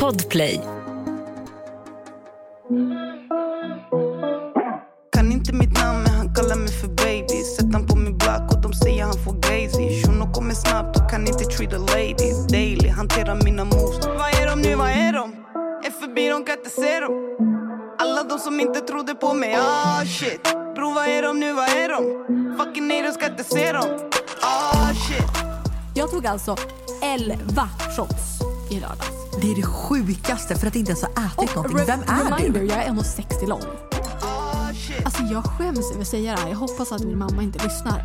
Podplay. Kan inte mitt namn men han kallar mig för baby. Sätt han på min block och de säger han får gazy. Shuno kommer snabbt och kan inte treat a ladies daily Hantera mina moves. Vad är de nu, vad är de? Är förbi, de kan inte se dem. Alla de som inte trodde på mig, ah shit. Bro vad är de nu, vad är de? Fucking haters kan inte se dem. Ah shit. Jag tog alltså 11 shots i lördags. Det är det sjukaste för att inte ens ha ätit någonting. re- Vem är reminder, du? jag är 1,60 lång. Ah Alltså jag skäms över att säga det här. Jag hoppas att min mamma inte lyssnar.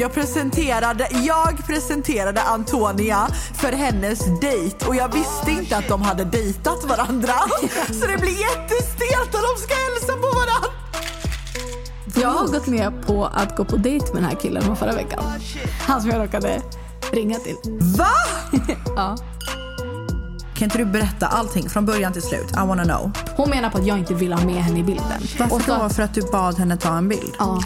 Jag presenterade, jag presenterade Antonia för hennes dejt och jag visste inte att de hade dejtat varandra. Så det blir jättestelt och de ska hälsa på varandra. Jag har gått med på att gå på dejt med den här killen från förra veckan. Han som jag råkade ringa till. Va? Ja. Kan inte du berätta allting från början till slut? I wanna know. Hon menar på att jag inte vill ha med henne i bilden. Varför Och så- då? För att du bad henne ta en bild? Ja.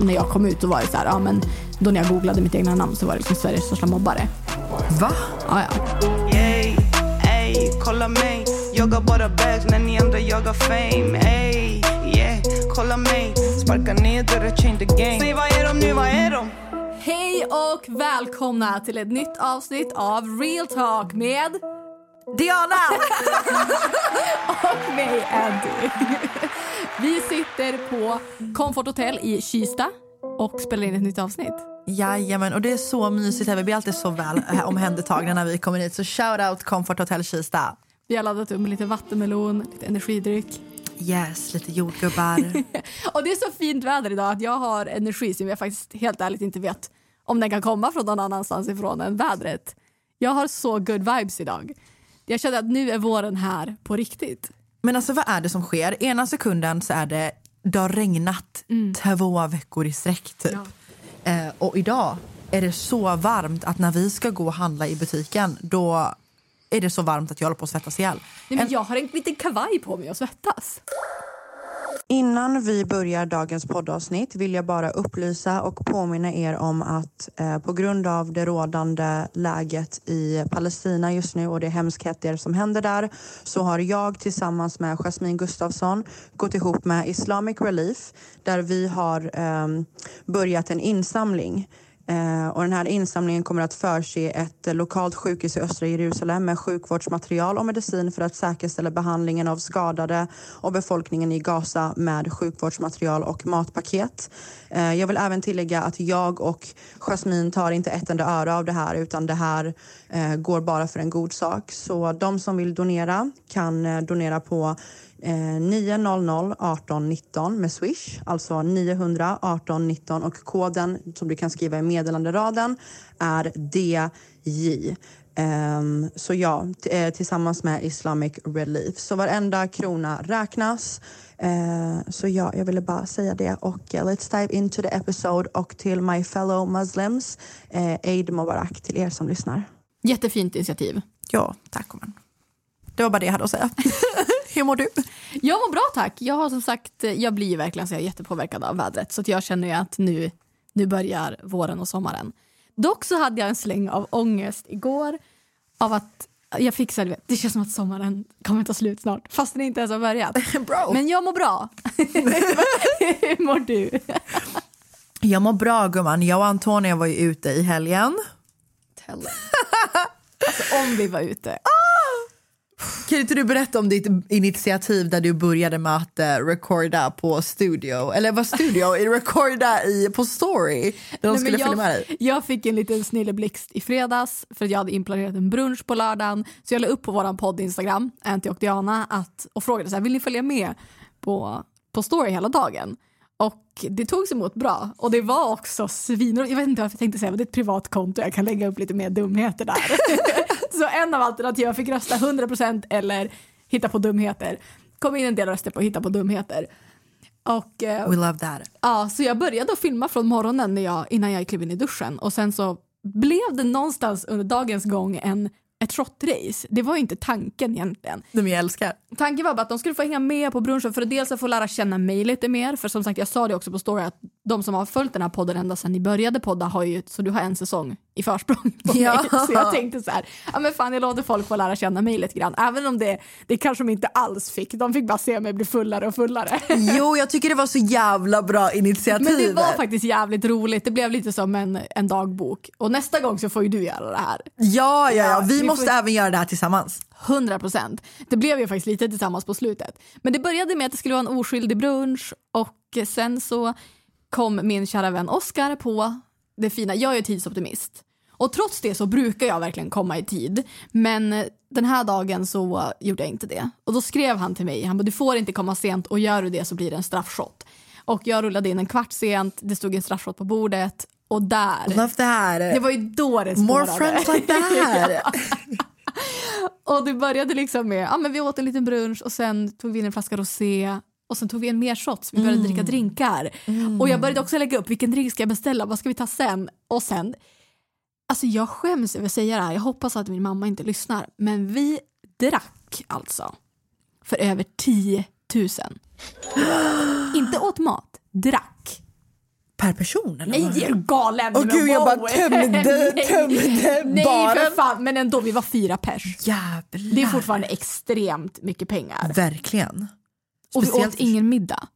När jag kom ut då var det så här, ja men då när jag googlade mitt egna namn så var det liksom Sveriges största mobbare. Va? Ja, ja. Yay, ey, kolla mig Jagar bara bags när ni andra jagar fame Ey, yeah, kolla mig Sparka ner dörrar, change the game Säg vad är de nu, vad är de? Hej och välkomna till ett nytt avsnitt av Real Talk med Diana! och mig Andy. Vi sitter på Comfort Hotel i Kista och spelar in ett nytt avsnitt. Jajamän, och det är så mysigt här. Vi blir alltid så väl eh, omhändertagna när vi kommer hit. Så shout out Comfort Hotel Kista. Vi har laddat upp med lite vattenmelon, lite energidryck. Yes, lite jordgubbar. Och det är så fint väder idag att jag har energi som jag faktiskt helt ärligt inte vet om den kan komma från någon annanstans ifrån än vädret. Jag har så good vibes idag. Jag känner att nu är våren här på riktigt. Men alltså vad är det som sker? Ena sekunden så är det, det har regnat två veckor i sträck typ. Ja. Eh, och idag är det så varmt att när vi ska gå och handla i butiken då är det så varmt att jag håller på att svettas ihjäl. Nej, men En- jag har en liten kavaj på mig och svettas. Innan vi börjar dagens poddavsnitt vill jag bara upplysa och påminna er om att eh, på grund av det rådande läget i Palestina just nu och de hemskheter som händer där så har jag tillsammans med Jasmine Gustafsson gått ihop med Islamic Relief där vi har eh, börjat en insamling. Eh, och den här insamlingen kommer att förse ett lokalt sjukhus i östra Jerusalem med sjukvårdsmaterial och medicin för att säkerställa behandlingen av skadade och befolkningen i Gaza med sjukvårdsmaterial och matpaket. Eh, jag vill även tillägga att jag och Jasmine tar inte ett enda öre av det här utan det här eh, går bara för en god sak. Så de som vill donera kan donera på Eh, 900 18 19 med Swish, alltså 900 18 19 och koden som du kan skriva i meddelanderaden är DJ. Ehm, så ja, t- eh, tillsammans med Islamic Relief. Så varenda krona räknas. Eh, så ja, jag ville bara säga det. Och eh, let's dive into the episode och till my fellow Muslims, eh, Eid Mubarak till er som lyssnar. Jättefint initiativ. Ja, tack. Det var bara det jag hade att säga. Hur mår du? Jag mår bra tack. Jag har som sagt, jag blir verkligen så jag är jättepåverkad av vädret så jag känner ju att nu, nu börjar våren och sommaren. Dock så hade jag en släng av ångest igår av att jag fick så det känns som att sommaren kommer ta slut snart fast den inte ens har börjat. Bro. Men jag mår bra. Hur mår du? Jag mår bra gumman. Jag och Antonia var ju ute i helgen. Tell. Alltså om vi var ute. Kan inte du berätta om ditt initiativ där du började med att uh, recorda på studio? Eller vad studio? recorda i, på story? Där de Nej, skulle jag, filma dig? jag fick en liten snilleblixt i fredags för att jag hade inplanerat en brunch på lördagen. Så jag la upp på vår podd Instagram, Anty och Diana, att, och frågade så här, vill ni följa med på, på story hela dagen? Och det togs emot bra. Och det var också svinroligt. Jag vet inte varför jag tänkte säga, men det är ett privat konto, jag kan lägga upp lite mer dumheter där. så en av alternativen, fick rösta 100% eller hitta på dumheter. kom in en del röster på hitta på dumheter. Och, eh, We love that. Ja, så jag började filma från morgonen när jag, innan jag klev in i duschen och sen så blev det någonstans under dagens gång en, ett shotrace. Det var inte tanken egentligen. De jag älskar. Tanken var bara att de skulle få hänga med på brunchen för att dels att få lära känna mig lite mer för som sagt jag sa det också på story att de som har följt den här podden ända sedan ni började podda har ju, så du har en säsong i försprång på Ja. mig. Så jag tänkte så här, ja men fan jag låter folk få lära känna mig lite grann. Även om det, det kanske de inte alls fick. De fick bara se mig bli fullare och fullare. Jo, jag tycker det var så jävla bra initiativ. Men det var faktiskt jävligt roligt. Det blev lite som en, en dagbok. Och nästa gång så får ju du göra det här. Ja, ja, ja. Vi vi måste får- även göra det här tillsammans. 100 procent. Det blev ju faktiskt lite tillsammans på slutet. Men det började med att det skulle vara en oskyldig brunch och sen så kom min kära vän Oscar på det fina. Jag är tidsoptimist. Och trots det så brukar jag verkligen komma i tid. Men den här dagen så gjorde jag inte det. Och då skrev han till mig, han bara du får inte komma sent och gör du det så blir det en straffshot. Och jag rullade in en kvart sent, det stod en straffshot på bordet och där, Love that. det var ju då det More spårade. friends like that. Och det började liksom med, ja men vi åt en liten brunch och sen tog vi in en flaska rosé och sen tog vi en mer shots, vi började dricka drinkar. Och jag började också lägga upp, vilken drink ska jag beställa, vad ska vi ta sen? Och sen, alltså jag skäms över att säga det här, jag hoppas att min mamma inte lyssnar, men vi drack alltså för över 10 000. inte åt mat, drack. Per person eller? Nej, är galen? Åh Men gud, jag bara tömde, Nej. tömde Nej bara. för fan, men ändå, vi var fyra pers. Jävlar. Det är fortfarande extremt mycket pengar. Verkligen. Och vi åt ingen middag.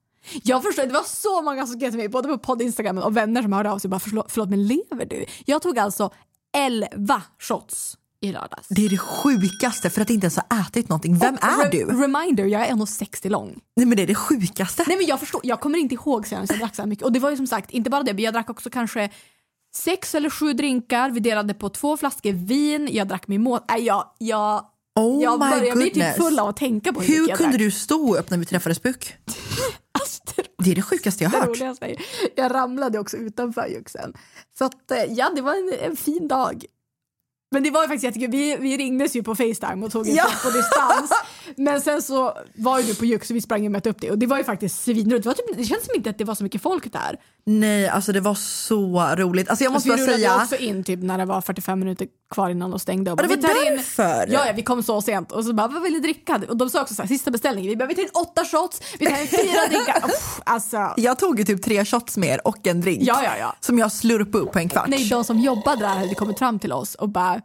Jag förstår, det var så många som skrev till mig, både på podd Instagram och vänner som hörde av sig bara förlåt, förlåt men lever du? Jag tog alltså 11 shots i lördags. Det är det sjukaste för att inte ens ha ätit någonting. Vem Och är du? Reminder, jag är 1,60 lång. Nej men det är det sjukaste. Nej men jag förstår, jag kommer inte ihåg senast jag drack så här mycket. Och det var ju som sagt inte bara det, men jag drack också kanske sex eller sju drinkar, vi delade på två flaskor vin, jag drack min mål. Nej jag, jag, Oh jag my börjar bli typ full av att tänka på hur, Hur jag kunde du stå upp när vi träffades Buk? Alltså, det är det sjukaste jag har hört. är, jag ramlade också utanför juxen. Så att, eh, ja, det var en, en fin dag. Men det var ju faktiskt jättekul. Vi, vi ringdes ju på Facetime och tog en Ja. på distans. Men sen så var ju du på Jux och vi sprang och mötte upp dig och det var ju faktiskt svinroligt. Det, typ, det känns som inte att det var så mycket folk där. Nej, alltså det var så roligt. Alltså jag måste Alltså, vi bara rullade säga. också in typ när det var 45 minuter kvar innan de stängde. Och Ja, det bara, var "Vi tar in-" därför. Ja, ja, vi kom så sent och så bara, vad vill ni dricka? Och de sa också så här, sista beställningen, vi bara, vi tar in åtta shots, vi tar in fyra drinkar. Alltså, Jag tog ju typ tre shots mer och en drink. Ja, ja, ja. Som jag slurpade upp på en kvart. Nej, de som jobbade där hade kommit fram till oss och bara,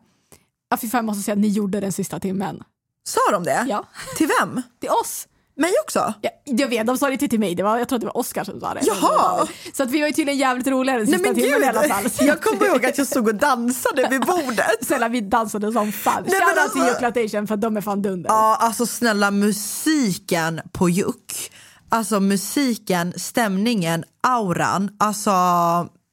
ja fy fan jag måste säga att ni gjorde den sista timmen. Sa de det? Ja. Till vem? Till oss. Mig också? Ja, jag vet, de sa det inte till mig, det var, jag tror att det var Oscar som sa det. Jaha. Så att vi var ju tydligen jävligt roliga den Nej sista men timmen gud, i alla fall. jag kommer ihåg att jag stod och dansade vid bordet. Snälla vi dansade som fan. Nej, Shoutout till alltså- Jucklatation för att de är fan dunder. Ja, alltså snälla musiken på Juck. Alltså musiken, stämningen, auran. Alltså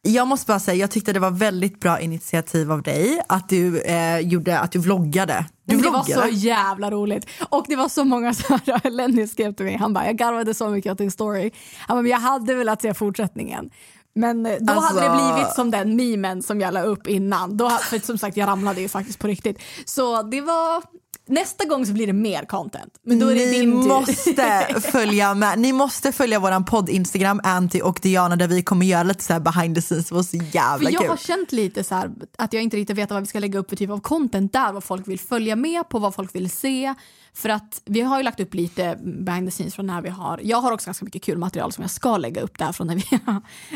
jag måste bara säga, jag tyckte det var väldigt bra initiativ av dig att du eh, gjorde, att du vloggade. Du det var vloggade. så jävla roligt. Och det var så många som Lenny skrev till mig, han bara jag garvade så mycket åt din story. Han bara, jag hade velat se fortsättningen. Men eh, då Alltså- hade det blivit som den memen som jag la upp innan. Då, för som sagt jag ramlade ju faktiskt på riktigt. Så det var, nästa gång så blir det mer content. Men då är det Ni din tur. måste följa med. Ni måste följa våran podd Instagram, Anty och Diana där vi kommer göra lite så här behind the scenes. Det var så jävla För jag kul. har känt lite så här, att jag inte riktigt vet vad vi ska lägga upp för typ av content där, vad folk vill följa med på, vad folk vill se. För att vi har ju lagt upp lite behind the scenes från när vi har, jag har också ganska mycket kul material som jag ska lägga upp där från när vi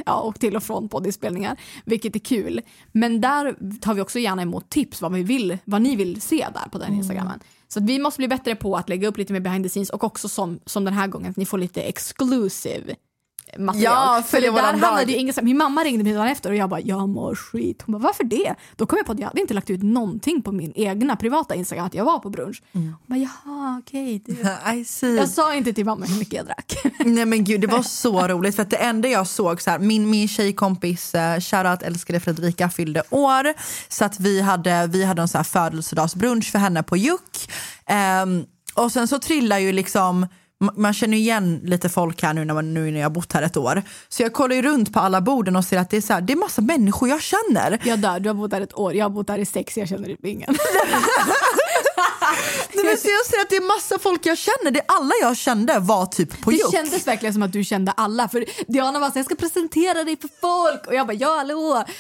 ja, och till och från poddinspelningar, vilket är kul. Men där tar vi också gärna emot tips vad, vi vill, vad ni vill se där på den Mm. instagrammen. Så vi måste bli bättre på att lägga upp lite mer behind the scenes och också som, som den här gången att ni får lite exclusive material. Ja, För följa det där handlade ju ingen, min mamma ringde mig dagen efter och jag bara jag mår skit. Hon bara varför det? Då kom jag på att jag hade inte lagt ut någonting på min egna privata instagram att jag var på brunch. Hon bara jaha okej. see. Jag sa inte till mamma hur mycket jag drack. Nej men gud det var så roligt för att det enda jag såg så här, min, min tjejkompis shoutout älskade Fredrika fyllde år så att vi hade, vi hade en så här födelsedagsbrunch för henne på Juck Ehm, och sen så trillar ju liksom man känner igen lite folk här nu när, man, nu när jag har bott här ett år. Så jag kollar ju runt på alla borden och ser att det är, så här, det är massa människor jag känner. Jag dör, du har bott där ett år, jag har bott där i sex, jag känner typ ingen. Så jag inser att det är massa folk jag känner. Det alla jag kände var typ på Det juck. kändes verkligen som att du kände alla. För Diana var så jag ska presentera dig för folk. Och jag bara, ja hallå.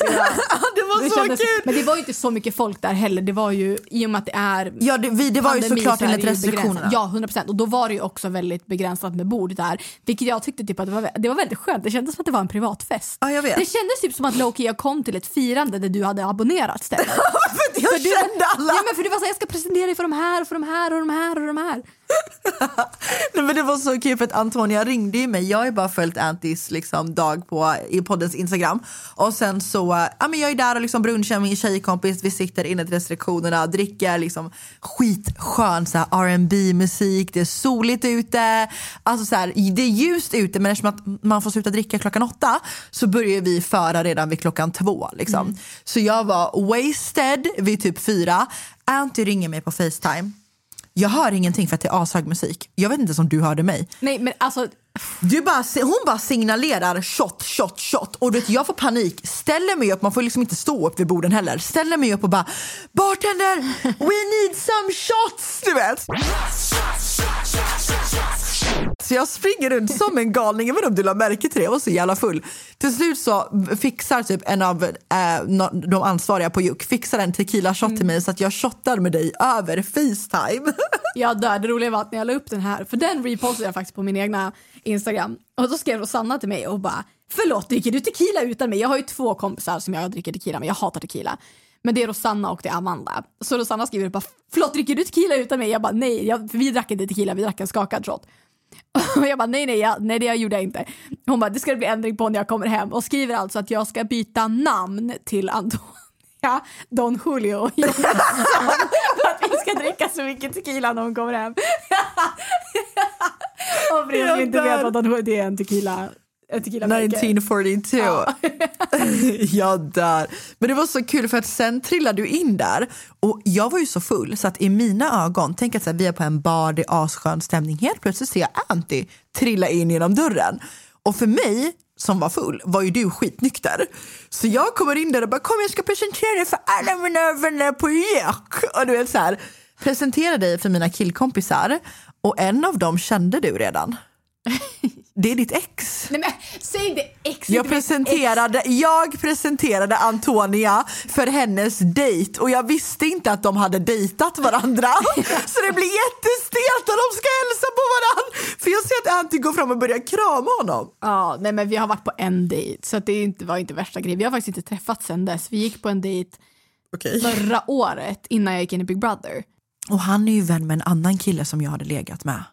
Ja. det var Det så kändes- kul! Men det var ju inte så mycket folk där heller. Det var ju i och med att det är Ja, det, vi, det var ju pandemi såklart så är det enligt ju restriktionerna. Ja, 100 procent. Och då var det ju också väldigt begränsat med bord där. Vilket jag tyckte typ att det var, det var väldigt skönt. Det kändes som att det var en privatfest. Ja, jag vet. Det kändes typ som att Loki jag kom till ett firande där du hade abonnerat stället. För jag För du, kände alla! Ja, men för du var så jag ska presentera dig för de här och för de här och de här och de här. Nej, men det var så kul för att Antonia ringde ju mig. Jag har ju bara följt Antis liksom, dag på, i poddens Instagram. Och sen så, ja men jag är där och liksom brunchar med min tjejkompis. Vi sitter inne till restriktionerna, dricker liksom skitskön R&B musik. Det är soligt ute. Alltså så här, det är ljust ute men eftersom att man får sluta dricka klockan åtta så börjar vi föra redan vid klockan två. Liksom. Så jag var wasted vid typ fyra. Anty ringer mig på Facetime. Jag hör ingenting för att det är ashög musik. Jag vet inte om du hörde mig. Nej men alltså, Du bara, hon bara signalerar shot, shot, shot. Och du vet, jag får panik, ställer mig upp, man får liksom inte stå upp vid borden heller. Ställer mig upp och bara bartender, we need some shots! Du vet. Så jag springer runt som en galning, jag vet inte om du la märke till det, jag var så jävla full. Till slut så fixar typ en av eh, de ansvariga på Juck fixar en tequila shot till mig så att jag shottar med dig över Facetime. jag dör. Det roliga var att när jag la upp den här, för den repostade jag faktiskt på min egna Instagram. Och då skrev Rosanna till mig och bara förlåt dricker du tequila utan mig? Jag har ju två kompisar som jag dricker tequila med, jag hatar tequila. Men det är Rosanna och det är Amanda. Så Rosanna skriver bara förlåt dricker du tequila utan mig? Jag bara nej, jag, vi drack inte tequila, vi drack en skakad shot. Och jag bara nej nej, jag, nej det jag gjorde jag inte. Hon bara det ska det bli ändring på när jag kommer hem och skriver alltså att jag ska byta namn till Antonia Don Julio för att vi ska dricka så mycket tequila när hon kommer hem. och för er som inte vet vad Don Julio det är en tequila en tequila 1942. jag dör. Men det var så kul för att sen trillade du in där och jag var ju så full så att i mina ögon, tänk att så här, vi är på en bar, det är asskön stämning, helt plötsligt ser jag Anty trilla in genom dörren. Och för mig som var full var ju du skitnykter. Så jag kommer in där och bara kom jag ska presentera dig för alla mina vänner på Jack. Och du vet så här, presentera dig för mina killkompisar och en av dem kände du redan. Det är ditt ex. Nej men säg inte ex. Jag presenterade, jag presenterade Antonia för hennes dejt och jag visste inte att de hade dejtat varandra. Så det blir jättestelt när de ska hälsa på varandra. För jag ser att Anty går fram och börjar krama honom. Ja, nej men vi har varit på en dejt så det inte, var inte värsta grejen. Vi har faktiskt inte träffats sen dess. Vi gick på en dejt Okej. förra året innan jag gick in i Big Brother. Och han är ju vän med en annan kille som jag hade legat med.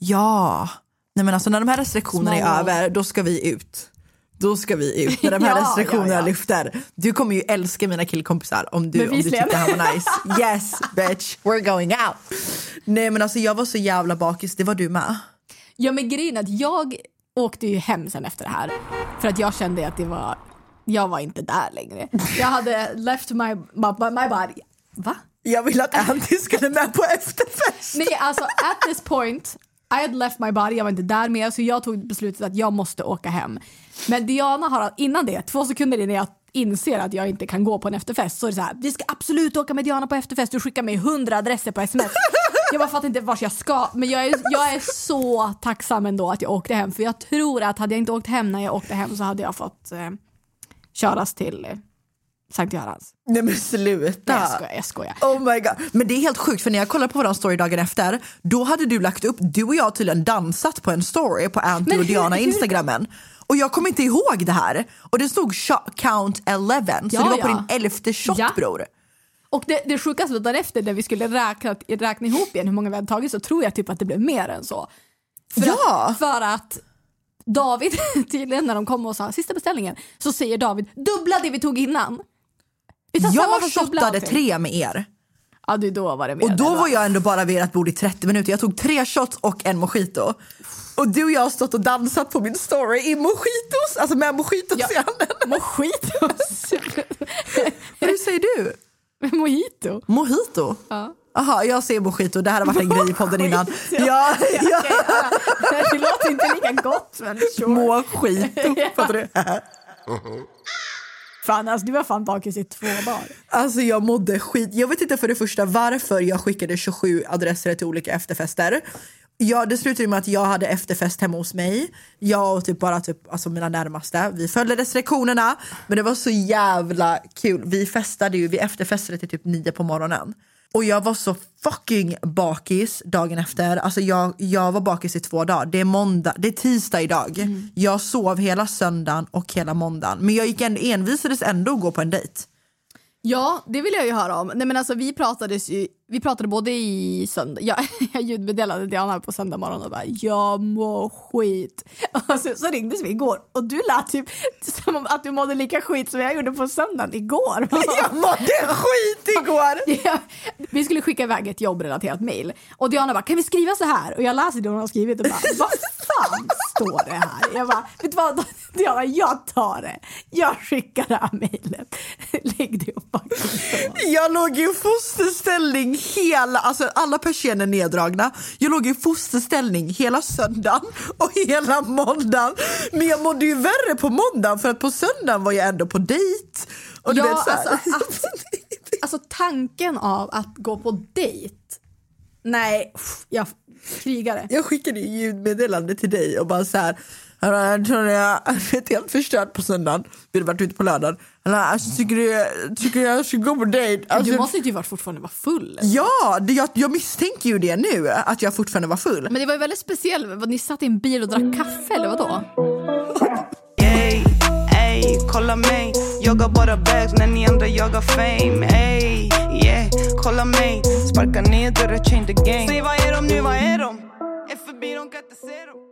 Ja. Nej men alltså när de här restriktionerna Small är över, då ska vi ut. Då ska vi ut när de här Ja, restriktionerna ja, ja. lyfter. Du kommer ju älska mina killkompisar om du, om du tyckte han var nice. Yes bitch, we're going out. Nej men alltså jag var så jävla bakis, det var du med. Ja men grejen att jag åkte ju hem sen efter det här för att jag kände att det var, jag var inte där längre. Jag hade left my, my, my body. Va? Jag vill att Anty skulle med på efterfest. Nej alltså at this point i had left my body, jag var inte där mer så jag tog beslutet att jag måste åka hem. Men Diana har innan det, två sekunder innan jag inser att jag inte kan gå på en efterfest så är det så här, vi ska absolut åka med Diana på efterfest, du skickar mig hundra adresser på sms. Jag bara fattar inte vart jag ska men jag är, jag är så tacksam ändå att jag åkte hem för jag tror att hade jag inte åkt hem när jag åkte hem så hade jag fått eh, köras till eh, Sankt Görans. Nej men sluta. jag skojar, jag skojar. Oh my god. Men det är helt sjukt för när jag kollade på våran story dagen efter då hade du lagt upp, du och jag tydligen dansat på en story på Anty och hur- Diana hur- instagrammen. Och jag kommer inte ihåg det här. Och det stod count 11 så Ja, det var på ja. din elfte shot Ja. bror. Och det, det sjukaste var därefter när vi skulle räkna, räkna ihop igen hur många vi hade tagit så tror jag typ att det blev mer än så. För Ja. Att, för att David tydligen när de kom och sa sista beställningen så säger David dubbla det vi tog innan. Jag shotade allting. tre med er. Ja du då var det mer. Och då var jag ändå bara vid ert bord i 30 minuter. Jag tog tre shots och en mojito. Och du och jag har stått och dansat på min story i mojitos, alltså med mojitos Ja. i handen. Mojitos. Hur säger du? Mojito. Mojito? Ja. Jag säger mojito. Det här har varit en grej i podden innan. Ja. Ja, ja. Okej, ja. Det låter inte lika gott men sure. Mojito, fattar du? Fan, alltså, du var fan bakis i två dagar. Alltså jag mådde skit. Jag vet inte för det första varför jag skickade 27 adresser till olika efterfester. Ja, det slutade med att jag hade efterfest hemma hos mig. Jag och typ bara typ, alltså mina närmaste. Vi följde restriktionerna. Men det var så jävla kul. Vi festade ju, vi efterfestade till typ nio på morgonen. Och jag var så fucking bakis dagen efter. Alltså jag, jag var bakis i två dagar. Det är, måndag, det är tisdag idag. Jag sov hela söndagen och hela måndagen. Men jag gick ändå, envisades ändå att gå på en dejt. Ja, det vill jag ju höra om. Nej, men alltså, vi, pratades ju, vi pratade både i söndag... Jag, jag ljudmeddelade Diana på söndag morgon och bara “jag mår skit”. Och så, så ringdes vi igår och du lät typ som om att du mådde lika skit som jag gjorde på söndagen igår. Jag mådde skit igår! Ja, vi skulle skicka iväg ett jobbrelaterat mail och Diana bara “kan vi skriva så här?” och jag läser det hon har skrivit och bara “vad fan står det här?” Jag bara “vet du vad Diana, jag tar det. Jag skickar det här mejlet. Lägg det upp faktiskt så.” Jag låg i fosterställning hela, alltså alla persienner neddragna. Jag låg i fosterställning hela söndagen och hela måndagen. Men jag mådde ju värre på måndagen för att på söndagen var jag ändå på dejt. Och Ja, vet, så alltså, att, alltså tanken av att gå på dejt. Nej, jag krigar det. Jag skickade ju ljudmeddelande till dig och bara så här. Jag tror jag är helt förstörd på söndagen. Vi hade varit ute på lördagen. Alltså, tycker, du, tycker jag ska gå på dejt? Alltså, Du måste ju typ varit fortfarande vara full. Ja, det, jag, jag misstänker ju det nu, att jag fortfarande var full. Men det var ju väldigt speciellt. Vad, Ni satt i en bil och drack kaffe eller vadå? Ey, ey, kolla mig Jag har bara bags när ni andra jagar fame Ey, yeah, kolla mig Sparka ner dörrar, change the game Säg vad är de nu, vad är de? Är förbi, de kan inte se dem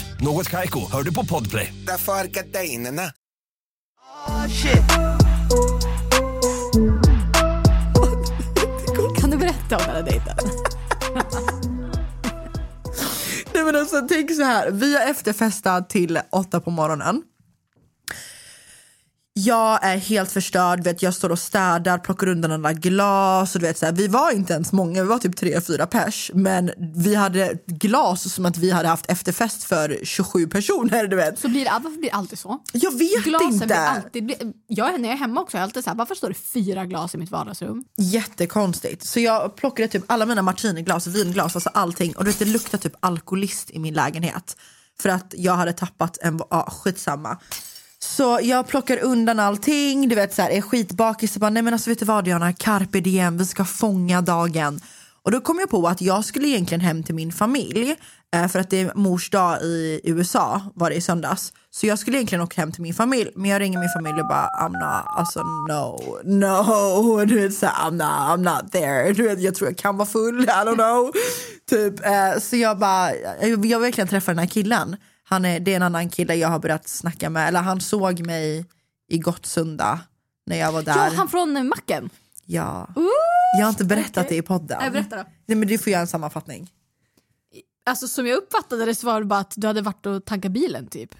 Något Kaiko, hör du på Podplay. Därför är gardinerna. Kan du berätta om den här dejten? Nej men alltså tänk så här, vi har efterfestat till åtta på morgonen. Jag är helt förstörd, vet, jag står och städar, plockar undan alla glas. Och du vet, så här, vi var inte ens många, vi var typ tre, fyra pers. Men vi hade glas som att vi hade haft efterfest för 27 personer. Du vet. Så blir det, varför blir det alltid så? Jag vet Glasen inte. blir alltid... Jag, när jag är hemma också, jag är alltid så här, varför står det fyra glas i mitt vardagsrum? Jättekonstigt. Så jag plockade typ alla mina martiniglas, vinglas, alltså allting. Och du vet, det luktar typ alkoholist i min lägenhet. För att jag hade tappat en, ja skitsamma. Så jag plockar undan allting, du vet så här, är skitbakis och bara nej men alltså vet du vad Diana, carpe diem, vi ska fånga dagen. Och då kom jag på att jag skulle egentligen hem till min familj eh, för att det är mors dag i USA var det i söndags. Så jag skulle egentligen åka hem till min familj men jag ringer min familj och bara I'm not, alltså no, no, du vet så här, I'm not, I'm not there. Du vet, jag tror jag kan vara full, I don't know. typ, eh, så jag bara, jag vill verkligen träffa den här killen. Han är, det är en annan kille jag har börjat snacka med, eller han såg mig i Gottsunda när jag var där. Ja, han från eh, macken. Ja. Jag har inte berättat det i podden. Nej, berätta då. Nej men du får göra en sammanfattning. Alltså som jag uppfattade det så var det bara att du hade varit och tankat bilen typ.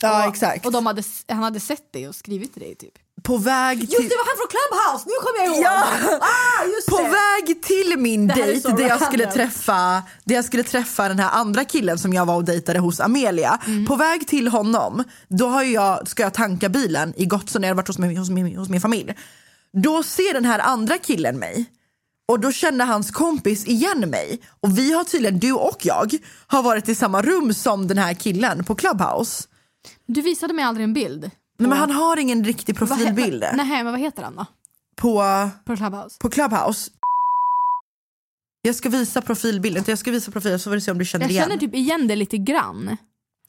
Ja och, exakt. Och de hade, han hade sett dig och skrivit till dig typ. På väg till... Just det var han från Clubhouse, nu kommer jag ihåg! Ja! Ah, just På det. väg till min dejt där jag, skulle träffa, där jag skulle träffa den här andra killen som jag var och dejtade hos Amelia. Mm. På väg till honom, då har jag, ska jag tanka bilen i Gottsunda, jag har varit hos min, hos, min, hos min familj. Då ser den här andra killen mig och då kände hans kompis igen mig. Och vi har tydligen, du och jag, har varit i samma rum som den här killen på Clubhouse. Du visade mig aldrig en bild. Nej, men han har ingen riktig profilbild vad- Nej, men vad heter han då? på, På Clubhouse? på Clubhouse. Jag ska visa profilbilden, jag ska visa profilen så får du se om du känner Jag igen. känner typ igen det lite grann.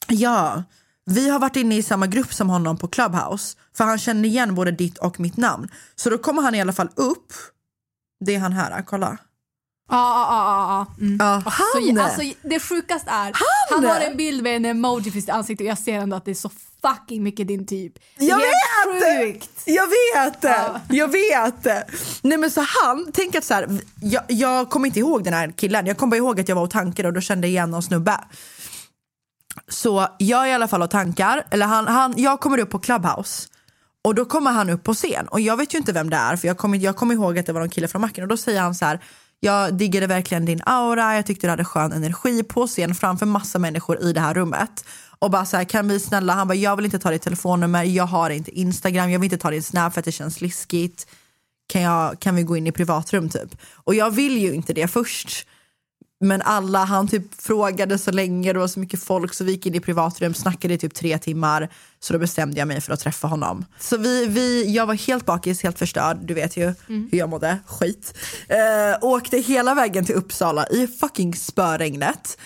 Ja, vi har varit inne i samma grupp som honom på Clubhouse. För han känner igen både ditt och mitt namn. Så då kommer han i alla fall upp. Det är han här, kolla. Ja, ja, ja. Mm. Ja, Så, han! alltså, det sjukaste är, han har en bild med en emoji för sitt ansikte och jag ser ändå att det är så fucking mycket din typ. Det Jag vet! sjukt. Jag vet! Ja. Jag vet! Nej men så han, tänk att så här, jag, jag kommer inte ihåg den här killen, jag kommer bara ihåg att jag var och tankade och då kände jag igen någon snubbe. Så jag är i alla fall och tankar, eller han, han, jag kommer upp på Clubhouse och då kommer han upp på scen och jag vet ju inte vem det är för jag kommer, jag kommer ihåg att det var någon kille från macken och då säger han så här jag diggade verkligen din aura, jag tyckte du hade skön energi på scen framför massa människor i det här rummet. Och bara så här, kan vi snälla, han bara jag vill inte ta ditt telefonnummer, jag har inte Instagram, jag vill inte ta din snap för att det känns liskigt. Kan, jag, kan vi gå in i privatrum typ? Och jag vill ju inte det först. Men alla, han typ frågade så länge, det var så mycket folk så vi gick in i privatrum, snackade i typ tre timmar. Så då bestämde jag mig för att träffa honom. Så vi, vi, jag var helt bakis, helt förstörd, du vet ju hur jag mådde, skit. Eh, åkte hela vägen till Uppsala i fucking spöregnet.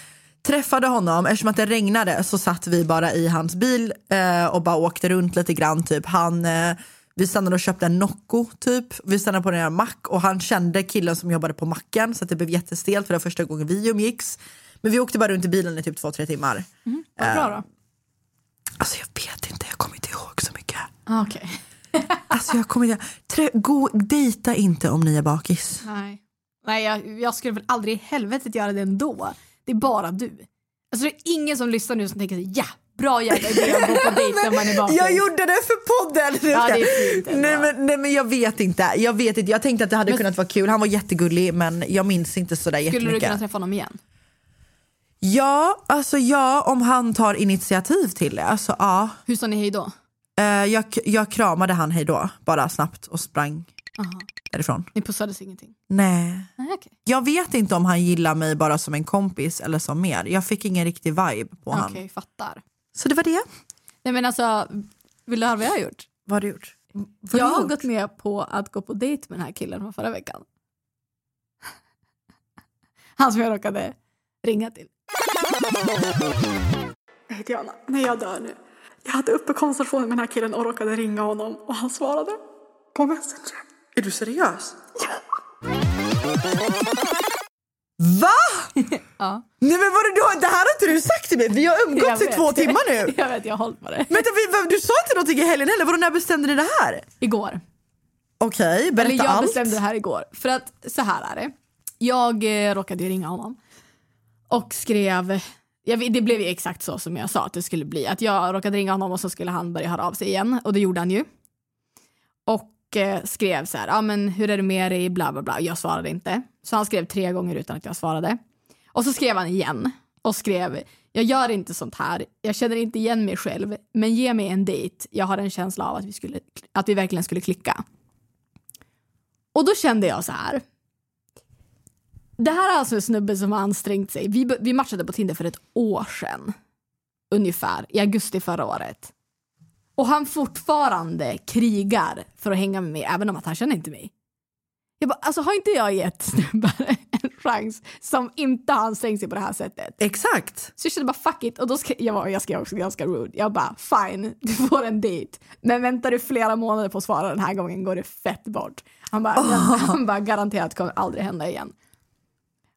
Träffade honom, eftersom att det regnade så satt vi bara i hans bil eh, och bara åkte runt lite grann. Typ. Han, eh, vi stannade och köpte en Nocco typ. Vi stannade på den här mack och han kände killen som jobbade på macken så att det blev jättestelt för det var första gången vi umgicks. Men vi åkte bara runt i bilen i typ två, tre timmar. Vad bra då. Alltså jag vet inte, jag kommer inte ihåg så mycket. Ah, Okej. Alltså jag kommer inte, trä, gå, dejta inte om ni är bakis. Nej, Nej jag, jag skulle väl aldrig i helvetet göra det ändå. Det är bara du. Alltså det är ingen som lyssnar nu som tänker ja, bra jävla idé att gå på dejt när man är bakis. Jag gjorde det för podden! Ja, det är fint nej, men, nej men jag vet inte, jag vet inte. Jag tänkte att det hade Men- kunnat vara kul, han var jättegullig men jag minns inte sådär Skulle du jättemycket. kunna träffa honom igen? Ja, alltså ja, om han tar initiativ till det. Alltså, ja. Hur sa ni hej då? Eh, jag, jag kramade han hej då, bara snabbt och sprang Aha. därifrån. Ni pussades ingenting? Nej. Nej, okej. Jag vet inte om han gillar mig bara som en kompis eller som mer. Jag fick ingen riktig vibe på Okej, han. fattar. Så det var det. Nej men alltså, vill du höra vad jag har gjort? Vad har du gjort? Vad jag har gjort? gått med på att gå på dejt med den här killen från förra veckan. Han som jag råkade ringa till. Jag heter Johanna. Nej, jag dör nu. Jag hade uppe konversation med den här killen och råkade ringa honom och han svarade på Messenger. Är du seriös? Va? Ja. Nej men vadå, det här har inte du sagt till mig. Vi har umgåtts i två timmar nu. Jag vet, jag har hållit på det. Vad- du sa inte någonting i helgen heller. Vadå, när bestämde ni det här? Igår. Okej, berätta Eller jag allt. bestämde det här igår. För att så här är det. Jag eh, råkade ringa honom och skrev, jag, det blev ju exakt så som jag sa att det skulle bli. Att jag råkade ringa honom och så skulle han börja höra av sig igen och det gjorde han ju. Och eh, skrev så här, ja men hur är det med dig, bla bla bla. Jag svarade inte. Så han skrev tre gånger utan att jag svarade. Och så skrev han igen och skrev, jag gör inte sånt här, jag känner inte igen mig själv, men ge mig en dejt, jag har en känsla av att vi, skulle, att vi verkligen skulle klicka. Och då kände jag så här. Det här är alltså en snubbe som har ansträngt sig. Vi, vi matchade på Tinder för ett år sedan. Ungefär, i augusti förra året. Och han fortfarande krigar för att hänga med mig, även om att han känner inte mig. Jag bara, alltså har inte jag gett snubbar en chans som inte har ansträngt sig på det här sättet? Exakt. Så jag kände bara fuck it och då skrev jag, var, jag skrev också ganska rude. Jag bara fine, du får en dejt. Men väntar du flera månader på att svara den här gången går det fett bort. Han bara, han bara garanterat kommer aldrig hända igen.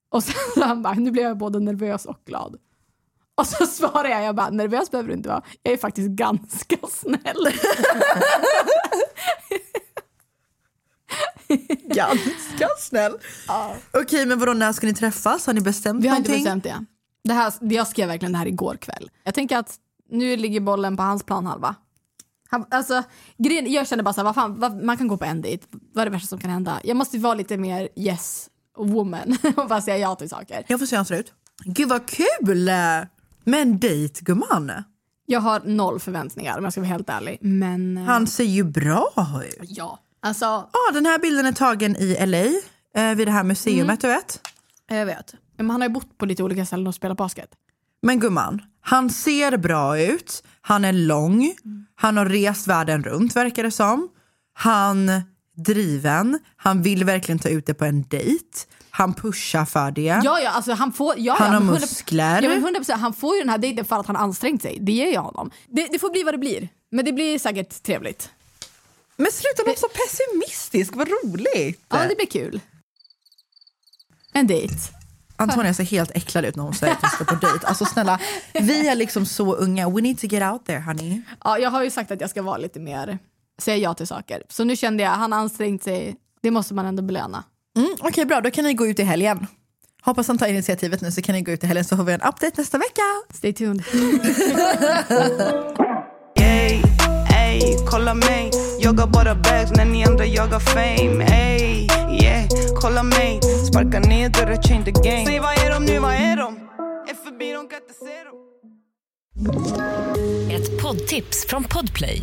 Och sen han bara, nu blev jag både nervös och glad. Och så svarar jag, jag bara, nervös behöver du inte vara. Jag är faktiskt ganska snäll. Ganska snäll. Okej, men vadå, när ska ni träffas? Har ni bestämt Vi har inte någonting? bestämt det. det här, jag skrev verkligen det här igår kväll. Jag tänker att nu ligger bollen på hans planhalva. Han, alltså, grejen, jag känner bara så här, vad fan, vad, man kan gå på en dejt. Vad är det värsta som kan hända? Jag måste vara lite mer yes woman och bara säga ja till saker. Jag får se hur han ser ut. Gud vad kul! Med en dejt gumman. Jag har noll förväntningar om jag ska vara helt ärlig. Men eh, Han ser ju bra ut. ja, alltså Ja, den här bilden är tagen i LA, eh, vid det här museumet du vet. jag vet. Men han har ju bott på lite olika ställen och spelat basket. Men gumman, han ser bra ut, han är lång, han har rest världen runt verkar det som. Han driven, han vill verkligen ta ut det på en dejt. Han pushar för det. Ja, ja, alltså han får... Ja, Han ja, har men 100%, muskler. Ja, men 100%, han får ju den här dejten för att han ansträngt sig. Det ger jag honom. Det, det får bli vad det blir. Men det blir säkert trevligt. Men sluta vara så pessimistisk, vad roligt! Ja, det blir kul. En dejt. Antonia ser helt äcklad ut när hon säger att hon ska på dejt. Alltså snälla, vi är liksom så unga. We need to get out there honey. Ja, jag har ju sagt att jag ska vara lite mer, säga ja till saker. Så nu kände jag, han har ansträngt sig, det måste man ändå belöna. Mm, Okej bra, då kan ni gå ut i helgen. Hoppas han tar initiativet nu så kan ni gå ut i helgen så får vi en update nästa vecka. Stay tuned. Ey, ey, kolla mig Jagar bara bags när ni andra jagar fame Ey, yeah, kolla mig Sparka ner dörrar, change the game Säg vad är de nu, vad är de? Är förbi, de kan inte se dem Ett poddtips från Podplay.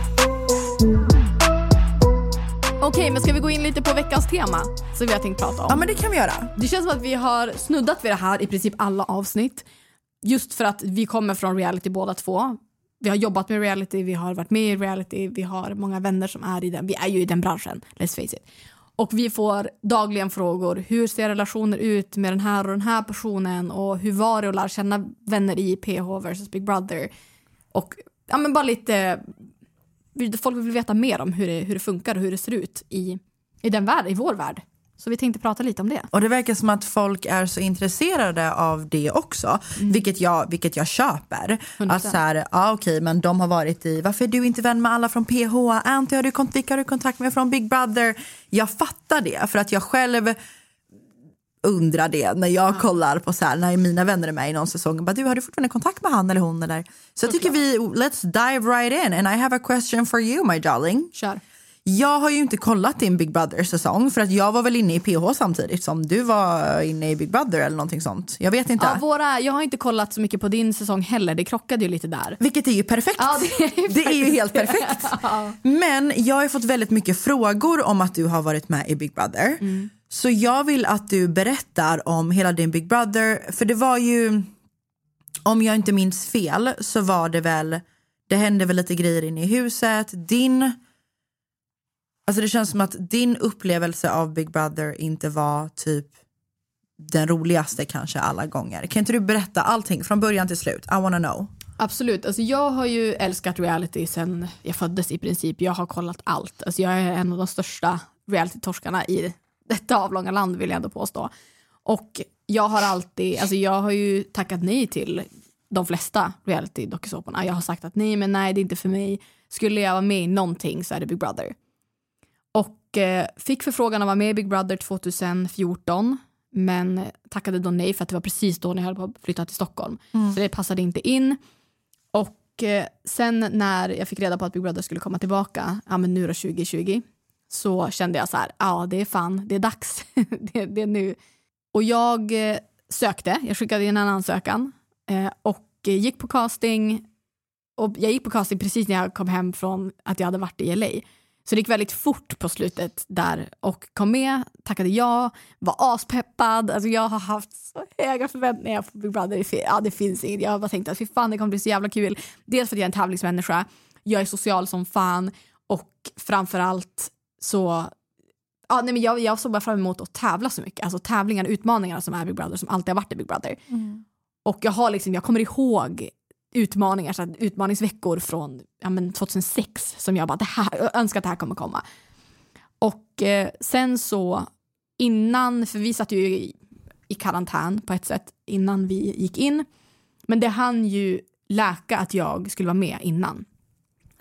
Okej, men ska vi gå in lite på veckans tema som vi har tänkt prata om? Ja men det kan vi göra. Det känns som att vi har snuddat vid det här i princip alla avsnitt. Just för att vi kommer från reality båda två. Vi har jobbat med reality, vi har varit med i reality, vi har många vänner som är i den. Vi är ju i den branschen, let's face it. Och vi får dagligen frågor. Hur ser relationer ut med den här och den här personen? Och hur var det att lära känna vänner i PH versus Big Brother? Och ja, men bara lite... Folk vill veta mer om hur det, hur det funkar och hur det ser ut i, i den värld, i vår värld. Så vi tänkte prata lite om det. Och det verkar som att folk är så intresserade av det också, vilket, jag, vilket jag köper. 100%. Att så här, ja okej men de har varit i, varför är du inte vän med alla från PH? Anty har du, vilka har du kontakt med från Big Brother? Jag fattar det, för att jag själv undrar det när jag kollar på så här, när mina vänner är med i någon säsong. Bara, du, har du fortfarande kontakt med han eller hon? Eller? Så jag tycker vi, let's dive right in and I have a question for you my darling. Kör. Jag har ju inte kollat din Big Brother-säsong för att jag var väl inne i PH samtidigt som du var inne i Big Brother eller någonting sånt. Jag vet inte. Ja, våra, jag har inte kollat så mycket på din säsong heller, det krockade ju lite där. Vilket är ju perfekt. Ja, det är ju det är ju helt perfekt. Men jag har fått väldigt mycket frågor om att du har varit med i Big Brother. Så jag vill att du berättar om hela din Big Brother. För det var ju, om jag inte minns fel, så var det väl, det hände väl lite grejer inne i huset. Din, alltså det känns som att din upplevelse av Big Brother inte var typ den roligaste kanske alla gånger. Kan inte du berätta allting från början till slut? I wanna know. Absolut. Alltså jag har ju älskat reality sen jag föddes i princip. Jag har kollat allt. Alltså jag är en av de största reality-torskarna i detta avlånga land vill jag ändå påstå. Och jag har alltid, alltså jag har ju tackat nej till de flesta reality-dokusåporna. Jag har sagt att nej, men nej, det är inte för mig. Skulle jag vara med i någonting så är det Big Brother. Och eh, fick förfrågan att vara med i Big Brother 2014 men tackade då nej för att det var precis då när jag höll på att flytta till Stockholm. Så det passade inte in. Och eh, sen när jag fick reda på att Big Brother skulle komma tillbaka, ja men nu då 2020, så kände jag så här, ja det är fan, det är dags. det, det är nu. Och jag eh, sökte, jag skickade in en ansökan eh, och eh, gick på casting. Och jag gick på casting precis när jag kom hem från att jag hade varit i LA. Så det gick väldigt fort på slutet där och kom med, tackade ja, var aspeppad. Alltså jag har haft så höga förväntningar på Big Brother. Ja, det finns inget. Jag har bara tänkt att fy fan det kommer bli så jävla kul. Dels för att jag är en tävlingsmänniska, jag är social som fan och framförallt så Ja, nej, men jag, jag såg bara fram emot att tävla så mycket. Alltså tävlingar, utmaningar som är Big Brother, som alltid har varit i Big Brother. Och jag har liksom, jag kommer ihåg utmaningar, så utmaningsveckor från ja, men 2006 som jag bara, det här, jag önskar att det här kommer komma. Och eh, sen så innan, för vi satt ju i, i karantän på ett sätt innan vi gick in. Men det hann ju läka att jag skulle vara med innan.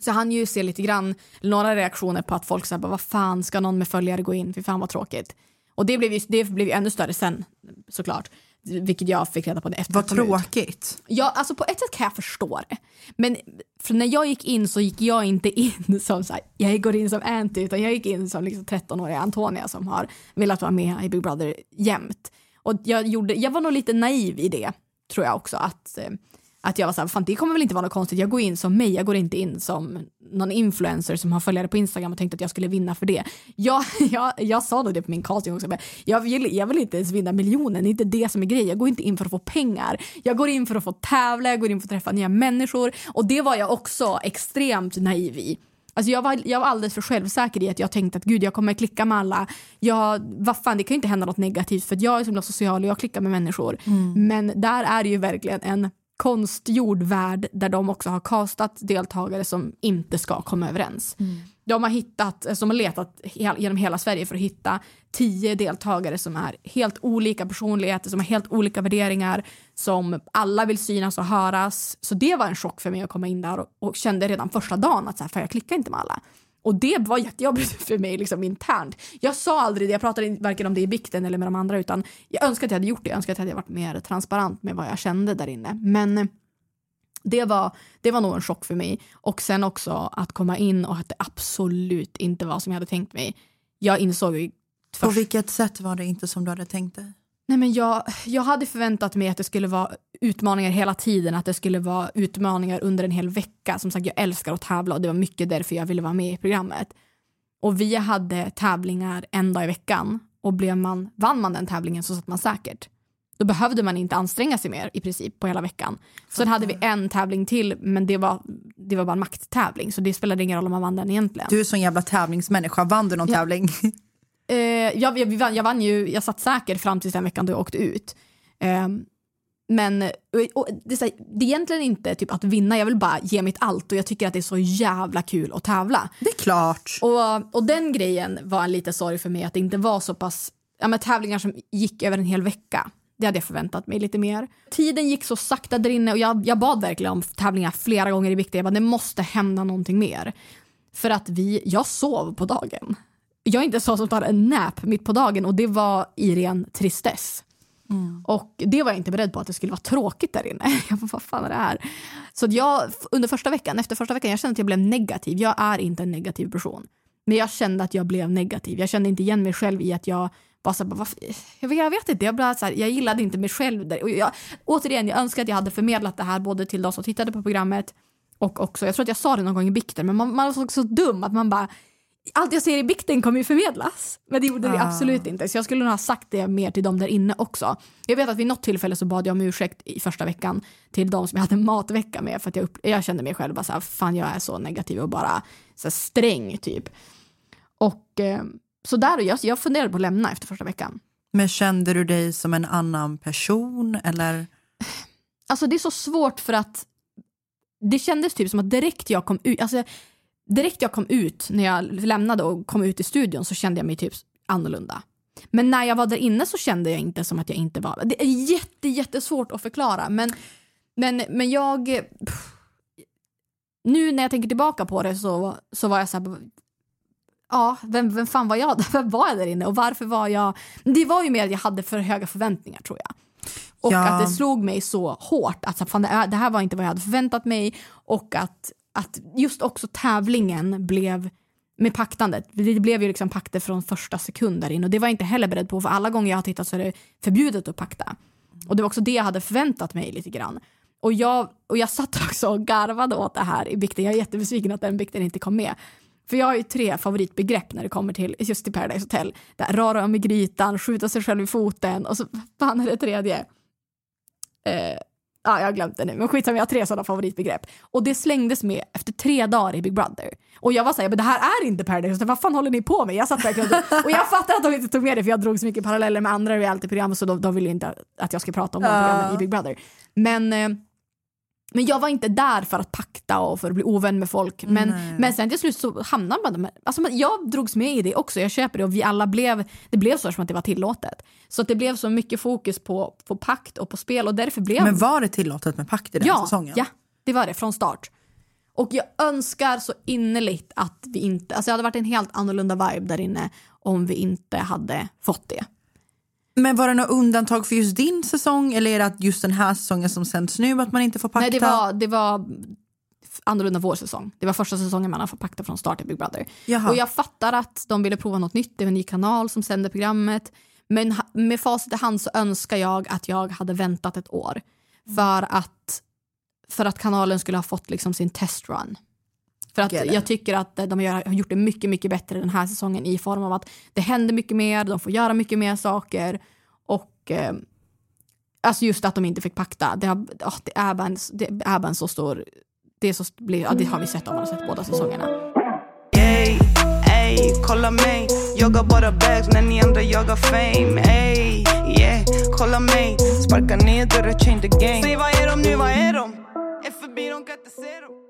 Så hann ju se lite grann, några reaktioner på att folk sa vad fan ska någon med följare gå in, för fan vad tråkigt. Och det blev ju, det blev ju ännu större sen såklart. Vilket jag fick reda på efter Vad det kom ut. tråkigt. Ja, alltså på ett sätt kan jag förstå det. Men för när jag gick in så gick jag inte in som så här, jag går in som Anty utan jag gick in som liksom 13-åriga Antonia som har velat vara med i Big Brother jämt. Och jag, gjorde, jag var nog lite naiv i det tror jag också att, eh, Att jag var såhär, fan det kommer väl inte vara något konstigt, jag går in som mig, jag går inte in som någon influencer som har följare på Instagram och tänkte att jag skulle vinna för det. Jag, jag, jag sa nog det på min casting också, jag vill, jag vill inte ens vinna miljonen, det är inte det som är grejen. Jag går inte in för att få pengar, jag går in för att få tävla, jag går in för att träffa nya människor och det var jag också extremt naiv i. Alltså jag, var, jag var alldeles för självsäker i att jag tänkte att gud jag kommer klicka med alla. Jag, vad fan, det kan ju inte hända något negativt för jag är så social och jag klickar med människor. Men där är det ju verkligen en konstgjord värld där de också har kastat deltagare som inte ska komma överens. De har hittat, alltså de har letat genom hela Sverige för att hitta tio deltagare som är helt olika personligheter, som har helt olika värderingar, som alla vill synas och höras. Så det var en chock för mig att komma in där och, och kände redan första dagen att så här, fan, jag klickar inte med alla. Och det var jättejobbigt för mig liksom internt. Jag sa aldrig det, jag pratade varken om det i bikten eller med de andra utan jag önskar att jag hade gjort det, jag önskar att jag hade varit mer transparent med vad jag kände där inne. Men eh, det var, det var nog en chock för mig. Och sen också att komma in och att det absolut inte var som jag hade tänkt mig. Jag insåg ju På först, vilket sätt var det inte som du hade tänkt dig? Nej men jag, jag hade förväntat mig att det skulle vara utmaningar hela tiden, att det skulle vara utmaningar under en hel vecka. Som sagt, jag älskar att tävla och det var mycket därför jag ville vara med i programmet. Och vi hade tävlingar en dag i veckan och blev man, vann man den tävlingen så satt man säkert. Då behövde man inte anstränga sig mer i princip på hela veckan. Sen hade vi en tävling till men det var, det var bara en makttävling så det spelade ingen roll om man vann den egentligen. Du är sån jävla tävlingsmänniska. Vann du någon Ja. tävling? Eh, jag, jag, vann, jag vann ju, jag satt säker fram till den veckan då jag åkte ut. Ehm, men och, och, det, är det är egentligen inte typ att vinna, jag vill bara ge mitt allt och jag tycker att det är så jävla kul att tävla. Det är klart. Och, och den grejen var en lite sorg för mig att det inte var så pass, ja men tävlingar som gick över en hel vecka. Det hade jag förväntat mig lite mer. Tiden gick så sakta där inne och jag, jag bad verkligen om tävlingar flera gånger i veckan. Jag bara, det måste hända någonting mer. För att vi, jag sov på dagen. Jag är inte så som tar en nap mitt på dagen och det var i ren tristess. Och det var jag inte beredd på att det skulle vara tråkigt där inne. Jag bara, vad fan är det här? Så jag, under första veckan, efter första veckan, jag kände att jag blev negativ. Jag är inte en negativ person. Men jag kände att jag blev negativ. Jag kände inte igen mig själv i att jag var så här, bara, jag, vet, jag vet inte, jag, blev så här, jag gillade inte mig själv. Där. Och jag, återigen, jag önskar att jag hade förmedlat det här både till de som tittade på programmet och också, jag tror att jag sa det någon gång i bikten, men man, man var så, så dum att man bara allt jag säger i bikten kommer ju förmedlas. Men det gjorde det Ah. absolut inte. Så jag skulle nog ha sagt det mer till dem där inne också. Jag vet att vid något tillfälle så bad jag om ursäkt i första veckan till de som jag hade matvecka med för att jag, upp, jag kände mig själv bara så här, fan jag är så negativ och bara så här, sträng typ. Och eh, så där, jag, jag funderade på att lämna efter första veckan. Men kände du dig som en annan person eller? Alltså det är så svårt för att det kändes typ som att direkt jag kom ut, alltså direkt jag kom ut när jag lämnade och kom ut i studion så kände jag mig typ annorlunda. Men när jag var där inne så kände jag inte som att jag inte var, det är jätte, jättesvårt att förklara men, men, men jag, pff, nu när jag tänker tillbaka på det så, så var jag så här, ja, vem, vem fan var jag? Vem var jag där inne och varför var jag, det var ju mer att jag hade för höga förväntningar tror jag. Och Ja. att det slog mig så hårt att så, fan, det här var inte vad jag hade förväntat mig och att, att just också tävlingen blev med paktandet. Det blev ju liksom pakter från första sekund där och det var jag inte heller beredd på för alla gånger jag har tittat så är det förbjudet att pakta. Och det var också det jag hade förväntat mig lite grann. Och jag, och jag satt också och garvade åt det här i bikten. Jag är jättebesviken att den bikten inte kom med. För jag har ju tre favoritbegrepp när det kommer till just till Paradise Hotel. Det här, röra om i grytan, skjuta sig själv i foten och så fan är det tredje? Eh, ja, jag har glömt det nu, men skitsamma, jag har tre sådana favoritbegrepp. Och det slängdes med efter tre dagar i Big Brother. Och jag var såhär, men det här är inte Paradise Hotel, vad fan håller ni på med? Jag satt verkligen och, och jag fattar att de inte tog med det för jag drog så mycket paralleller med andra realityprogram så de, de ville inte att jag ska prata om de programmen i Big Brother. Men eh, men jag var inte där för att pakta och för att bli ovän med folk. Men, Nej. men sen till slut så hamnade man där. Alltså jag drogs med i det också, jag köper det och vi alla blev, det blev så som att det var tillåtet. Så det blev så mycket fokus på, på pakt och på spel och därför blev Men var det tillåtet med pakt i den ja, säsongen? Ja, det var det från start. Och jag önskar så innerligt att vi inte, alltså det hade varit en helt annorlunda vibe där inne om vi inte hade fått det. Men var det något undantag för just din säsong eller är det att just den här säsongen som sänds nu att man inte får pakta? Nej, det var, det var annorlunda vår säsong. Det var första säsongen man har fått pakta från start i Big Brother. Jaha. Och jag fattar att de ville prova något nytt, det var en ny kanal som sände programmet. Men med facit i hand så önskar jag att jag hade väntat ett år. För att för att kanalen skulle ha fått liksom sin testrun. För att jag tycker att de gör, har gjort det mycket, mycket bättre den här säsongen i form av att det händer mycket mer, de får göra mycket mer saker och eh, alltså just att de inte fick pakta. Det, har, oh, det, är bara en, det är bara en så stor... Det, är så, ja, det har vi sett om man har sett båda säsongerna. Ey, ey, kolla mig. Jagar bara bags när ni andra jagar fame. Ey, yeah, kolla mig. Sparka ner dörrar, change the game. Säg vad är de nu, vad är de? Är förbi, de kan inte se dem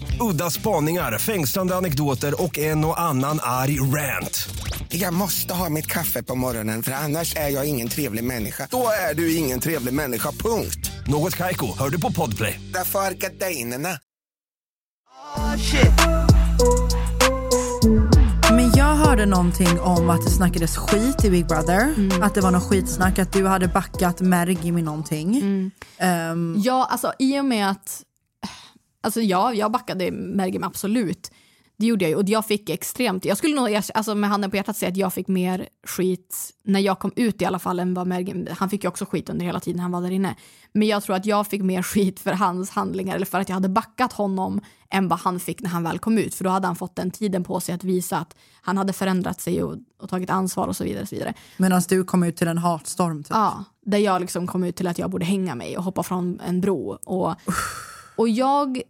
Udda spaningar, fängslande anekdoter och en och annan arg rant. Jag måste ha mitt kaffe på morgonen för annars är jag ingen trevlig människa. Då är du ingen trevlig människa, punkt. Något Kaiko, hör du på Podplay. Därför är gardinerna. oh, shit. Men jag hörde någonting om att det snackades skit i Big Brother. Mm. Att det var något skitsnack, att du hade backat Mergi med någonting. Mm. Ehm, Ja, alltså i och med att... Alltså ja, jag backade Mergim absolut. Det gjorde jag ju och jag fick extremt... Jag skulle nog alltså, med handen på hjärtat säga att jag fick mer skit när jag kom ut i alla fall än vad Mergim... Han fick ju också skit under hela tiden han var där inne. Men jag tror att jag fick mer skit för hans handlingar eller för att jag hade backat honom än vad han fick när han väl kom ut. För då hade han fått den tiden på sig att visa att han hade förändrat sig och, och tagit ansvar och så vidare. Och så vidare. Medan du kom ut till en hatstorm. Typ. Ja, där jag liksom kom ut till att jag borde hänga mig och hoppa från en bro. Och, och jag...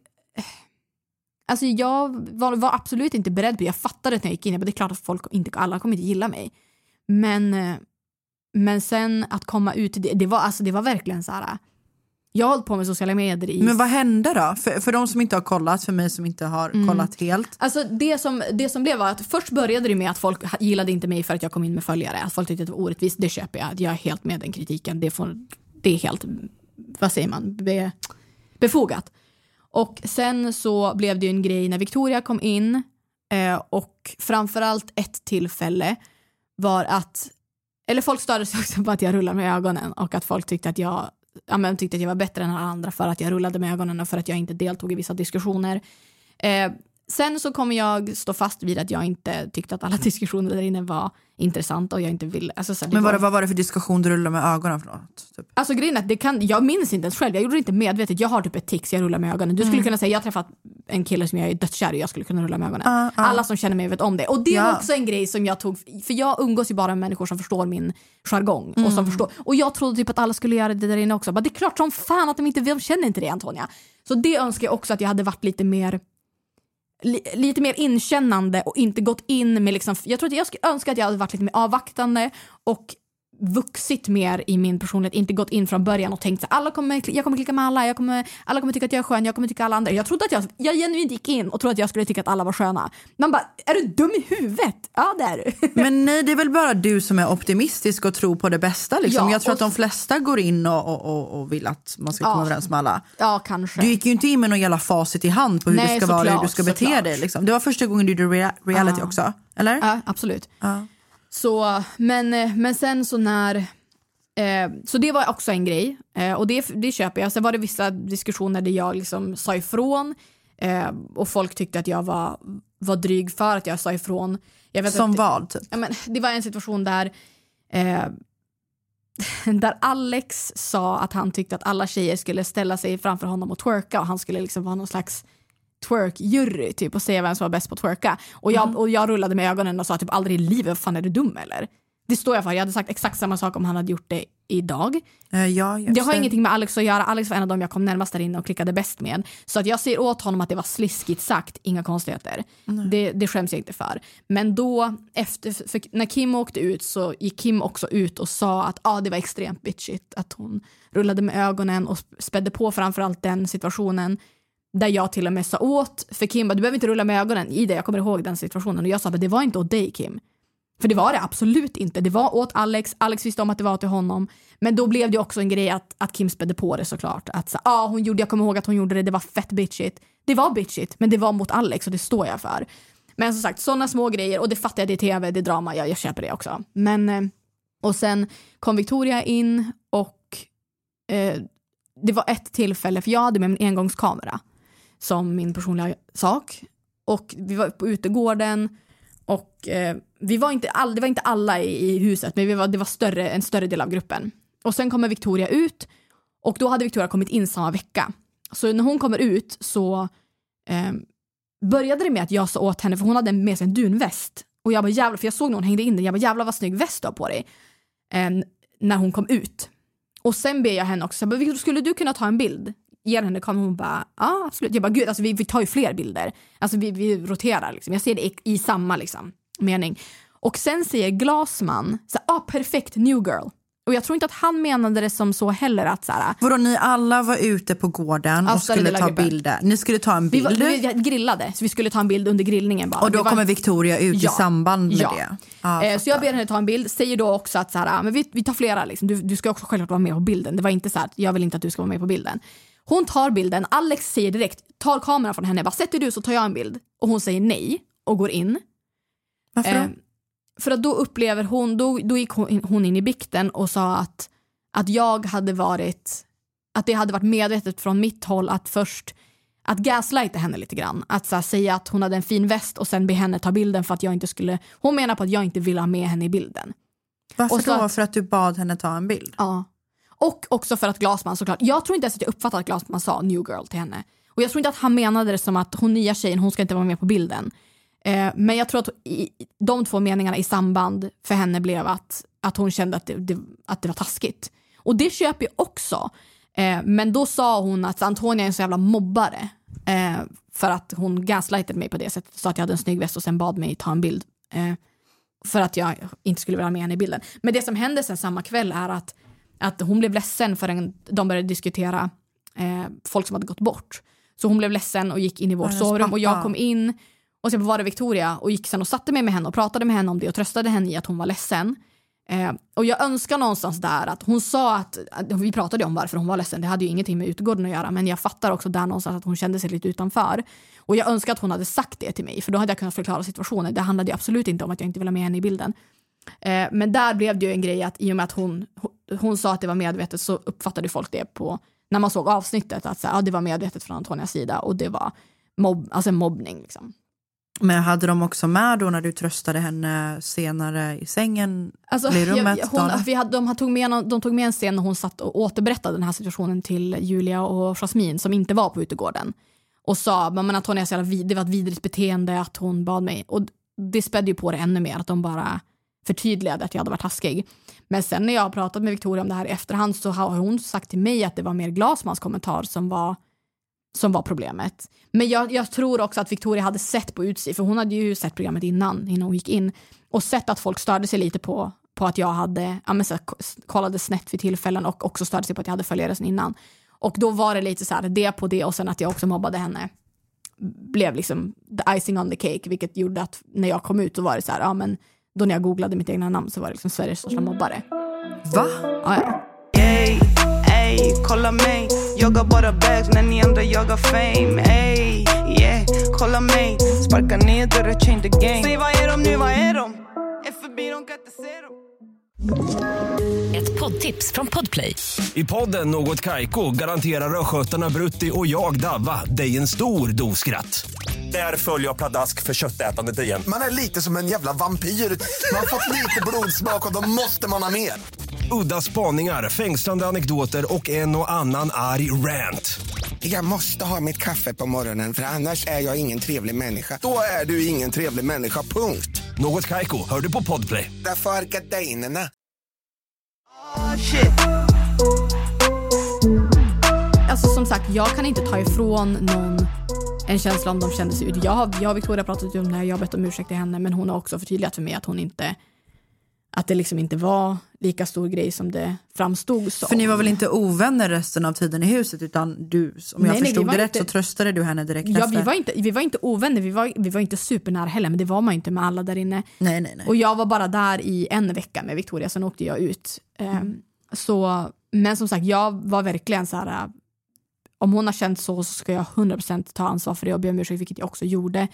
Alltså jag var, var absolut inte beredd på Jag fattade när jag gick in. Jag bara, det är klart att folk inte, alla kommer inte gilla mig. Men, eh, men sen att komma ut, det, det, var, alltså, det var verkligen så här... Jag har hållit på med sociala medier i... Men vad hände då? För, för de som inte har kollat, för mig som inte har Mm. kollat helt. Alltså det som, det som blev var att först började det med att folk gillade inte mig för att jag kom in med följare. Att folk tyckte att det var orättvist. Det köper jag. Jag är helt med den kritiken. Det, får, det är helt, vad säger man, Be, befogat. Och sen så blev det ju en grej när Victoria kom in eh, och framförallt ett tillfälle var att, eller folk störde sig också på att jag rullade med ögonen och att folk tyckte att jag ja, men tyckte att jag var bättre än alla andra för att jag rullade med ögonen och för att jag inte deltog i vissa diskussioner. Eh, sen så kommer jag stå fast vid att jag inte tyckte att alla diskussioner där inne var intressanta och jag inte ville... Alltså, så här, det Men var, vad, vad var det för diskussion du rullade med ögonen för något? Typ. alltså grejen är att det kan, jag minns inte ens själv, jag gjorde det inte medvetet. Jag har typ ett tics, jag rullar med ögonen. Du skulle Mm. kunna säga jag har träffat en kille som jag är dödskär i, jag skulle kunna rulla med ögonen. Ah, ah. Alla som känner mig vet om det. Och det Ja. var också en grej som jag tog, för jag umgås ju bara med människor som förstår min jargong. Och, Mm. som förstår, och jag trodde typ att alla skulle göra det där inne också. Men det är klart som fan att de inte de känner inte det Antonia. Så det önskar jag också att jag hade varit lite mer li, lite mer inkännande och inte gått in med liksom, jag tror att jag önskar att jag hade varit lite mer avvaktande och vuxit mer i min personlighet, inte gått in från början och tänkt här, alla kommer, jag kommer klicka med alla, jag kommer, alla kommer tycka att jag är skön, jag kommer tycka alla andra. Jag trodde att jag, jag genuint gick in och trodde att jag skulle tycka att alla var sköna. Man bara, är du dum i huvudet? Ja det är du. Men nej, det är väl bara du som är optimistisk och tror på det bästa. Liksom. Ja, jag tror att de flesta går in och, och, och, vill att man ska komma Ja. överens med alla. Ja kanske. Du gick ju inte in med någon jävla facit i hand på hur Nej, du ska vara och hur du ska bete dig. Liksom. Det var första gången du gjorde rea- reality Ja. också, eller? Ja, absolut. Ja. Så, men, eh, men sen så när... Eh, så det var också en grej eh, och det, det köper jag. Sen var det vissa diskussioner där jag liksom sa ifrån eh, och folk tyckte att jag var, var dryg för att jag sa ifrån. Jag Som att, vad? Typ. Ja, men, det var en situation där eh, där Alex sa att han tyckte att alla tjejer skulle ställa sig framför honom och twerka och han skulle liksom vara någon slags twerk-jury typ och säga vem som var bäst på att twerka. Och jag, och jag rullade med ögonen och sa typ aldrig i livet, fan är du dum eller? Det står jag för, jag hade sagt exakt samma sak om han hade gjort det idag. Eh, ja, Det har ingenting med Alex att göra, Alex var en av dem jag kom närmast där inne och klickade bäst med. Så att jag ser åt honom att det var sliskigt sagt, inga konstigheter. Det, det skäms jag inte för. Men då, efter, när Kim åkte ut så gick Kim också ut och sa att ah, det var extremt bitchigt att hon rullade med ögonen och spädde på framförallt den situationen där jag till och med sa åt, för Kim du behöver inte rulla med ögonen i det, jag kommer ihåg den situationen. Och jag sa, att det var inte åt dig Kim. För det var det absolut inte. Det var åt Alex, Alex visste om att det var till honom. Men då blev det också en grej att, att Kim spädde på det såklart. Att så, ah, hon gjorde, jag kommer ihåg att hon gjorde det, det var fett bitchigt. Det var bitchigt, men det var mot Alex och det står jag för. Men som sagt, sådana små grejer och det fattar jag, det är tv, det är drama, jag, jag köper det också. Men, eh, och sen kom Victoria in och eh, det var ett tillfälle, för jag hade med min engångskamera som min personliga sak. Och vi var på utegården och eh, vi var inte all, det var inte alla i, i huset, men vi var, det var större, en större del av gruppen. Och sen kommer Victoria ut och då hade Victoria kommit in samma vecka. Så när hon kommer ut så eh, började det med att jag sa åt henne, för hon hade med sig en dunväst. Och jag bara jävlar, för jag såg när hon hängde in den, jag bara jävlar vad snygg väst du har på dig. Eh, när hon kom ut. Och sen ber jag henne också, jag bara, skulle du kunna ta en bild? Ger henne kameran hon bara ja absolut. Jag bara gud alltså vi, vi tar ju fler bilder. Alltså vi, vi roterar liksom. Jag ser det i, i samma liksom, mening. Och sen säger Glasman, så här, ah, perfekt new girl. Och jag tror inte att han menade det som så heller att så här, Vadå, ni alla var ute på gården och skulle ta gruppen. bilder. Ni skulle ta en vi, bild var, vi grillade så vi skulle ta en bild under grillningen bara. och då Vi var- kommer Victoria ut Ja. i samband med Ja. det. Ja, Eh, så jag ber henne ta en bild, säger då också att så här, ah, men vi, vi tar flera, liksom. du, du ska också självklart vara med på bilden. Det var inte så här, jag vill inte att du ska vara med på bilden. Hon tar bilden, Alex säger direkt, tar kameran från henne, bara sätter du så tar jag en bild. Och hon säger nej och går in. Varför då? Eh, för att då upplever hon, då, då gick hon in, hon in i bikten och sa att, att jag hade varit, att det hade varit medvetet från mitt håll att först att gaslighta henne lite grann. Att så här, säga att hon hade en fin väst och sen be henne ta bilden för att jag inte skulle, hon menar på att jag inte ville ha med henne i bilden. Varför och så då? att- För att du bad henne ta en bild? Ja. Och också för att Glasman såklart, jag tror inte ens att jag uppfattade att Glasman sa new girl till henne. Och jag tror inte att han menade det som att hon nya tjejen, hon ska inte vara med på bilden. Eh, men jag tror att i, de två meningarna i samband för henne blev att, att hon kände att det, det, att det var taskigt. Och det köper jag också. Eh, men då sa hon att Antonia är en så jävla mobbare. Eh, för att hon gaslightade mig på det sättet. Sa att jag hade en snygg väst och sen bad mig ta en bild. Eh, för att jag inte skulle vilja ha med henne i bilden. Men det som hände sen samma kväll är att, att hon blev ledsen för en, de började diskutera eh, folk som hade gått bort. Så hon blev ledsen och gick in i vårt sovrum och jag kom in och sen var det Victoria och gick sen och satte mig med henne och pratade med henne om det och tröstade henne i att hon var ledsen. Eh, och jag önskar någonstans där att hon sa att, att, vi pratade om varför hon var ledsen, det hade ju ingenting med utegården att göra men jag fattar också där någonstans att hon kände sig lite utanför. Och jag önskar att hon hade sagt det till mig för då hade jag kunnat förklara situationen. Det handlade absolut inte om att jag inte ville med henne i bilden. Eh, men där blev det ju en grej att i och med att hon, hon, hon sa att det var medvetet så uppfattade folk det på när man såg avsnittet att så, här, ja, det var medvetet från Antonias sida och det var mobb, alltså mobbning. Liksom. Men hade de också med då när du tröstade henne senare i sängen? Alltså, i rummet? jag, hon, vi hade, de, tog med, någon- de tog med en scen när hon satt och återberättade den här situationen till Julia och Jasmine som inte var på utegården. Och sa men Antonia, är så jävla vid, det var ett vidrigt beteende att hon bad mig. Och det spädde ju på det ännu mer att de bara förtydligade att jag hade varit taskig. Men sen när jag har pratat med Victoria om det här i efterhand så har hon sagt till mig att det var mer Glasmans kommentar som var som var problemet. Men jag, jag tror också att Victoria hade sett på utsidan, för hon hade ju sett programmet innan, innan hon gick in, och sett att folk störde sig lite på, på att jag hade, ja, men så, här, kollade snett vid tillfällen och också störde sig på att jag hade följare sen innan. Och då var det lite så här, det på det och sen att jag också mobbade henne blev liksom the icing on the cake, vilket gjorde att när jag kom ut så var det så här, ja men då när jag googlade mitt egna namn så var det liksom Sveriges största mobbare. Va? Ja, ja. Ey, ey, kolla mig Jagar bara bags när ni andra jagar fame Ey, yeah, kolla mig Sparka ner dörrar, change the game Säg vad är de nu, vad är de? Är förbi, de kan inte se dem Ett poddtips från Podplay. I podden Något Kaiko garanterar östgötarna Brutti och jag, Davva, dig en stor dos skratt. Där följer jag pladask för köttätandet igen. Man är lite som en jävla vampyr. Man har fått lite blodsmak och då måste man ha mer. Udda spaningar, fängslande anekdoter och en och annan arg rant. Jag måste ha mitt kaffe på morgonen för annars är jag ingen trevlig människa. Då är du ingen trevlig människa, punkt. Något Kaiko, hör du på Podplay. Därför är gardinerna. Oh shit Alltså som sagt, jag kan inte ta ifrån någon en känsla om de kände sig ut. Jag, har- jag och Victoria har pratat om det här, jag har bett om ursäkt till henne men hon har också förtydligat för mig att hon inte att det liksom inte var lika stor grej som det framstod som. För ni var väl inte ovänner resten av tiden i huset utan du, om jag Nej, nej, förstod var det rätt inte- så tröstade du henne direkt Ja, efter? vi var, inte, vi var inte ovänner, vi var, vi var inte supernära heller men det var man ju inte med alla där inne. Nej, nej, nej. Och jag var bara där i en vecka med Victoria, sen åkte jag ut. Ehm, så, men som sagt, jag var verkligen så här, om hon har känt så så ska jag 100% ta ansvar för det och be om ursäkt, vilket jag också gjorde.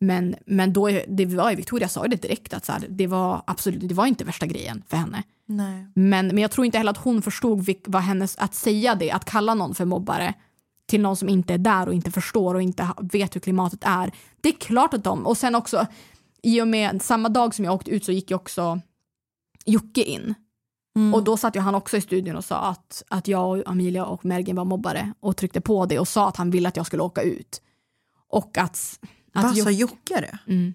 Men, men då, det var ju, Victoria sa ju det direkt att så här, det var absolut, det var inte värsta grejen för henne. Nej. Men, men jag tror inte heller att hon förstod vilk, vad hennes, att säga det, att kalla någon för mobbare till någon som inte är där och inte förstår och inte vet hur klimatet är. Det är klart att de, och sen också i och med samma dag som jag åkte ut så gick ju också Jocke in. Och då satt ju han också i studion och sa att, att jag, och Amelia och Mergen var mobbare och tryckte på det och sa att han ville att jag skulle åka ut. Och att... att Vad sa Joc- Jocke det? Mm.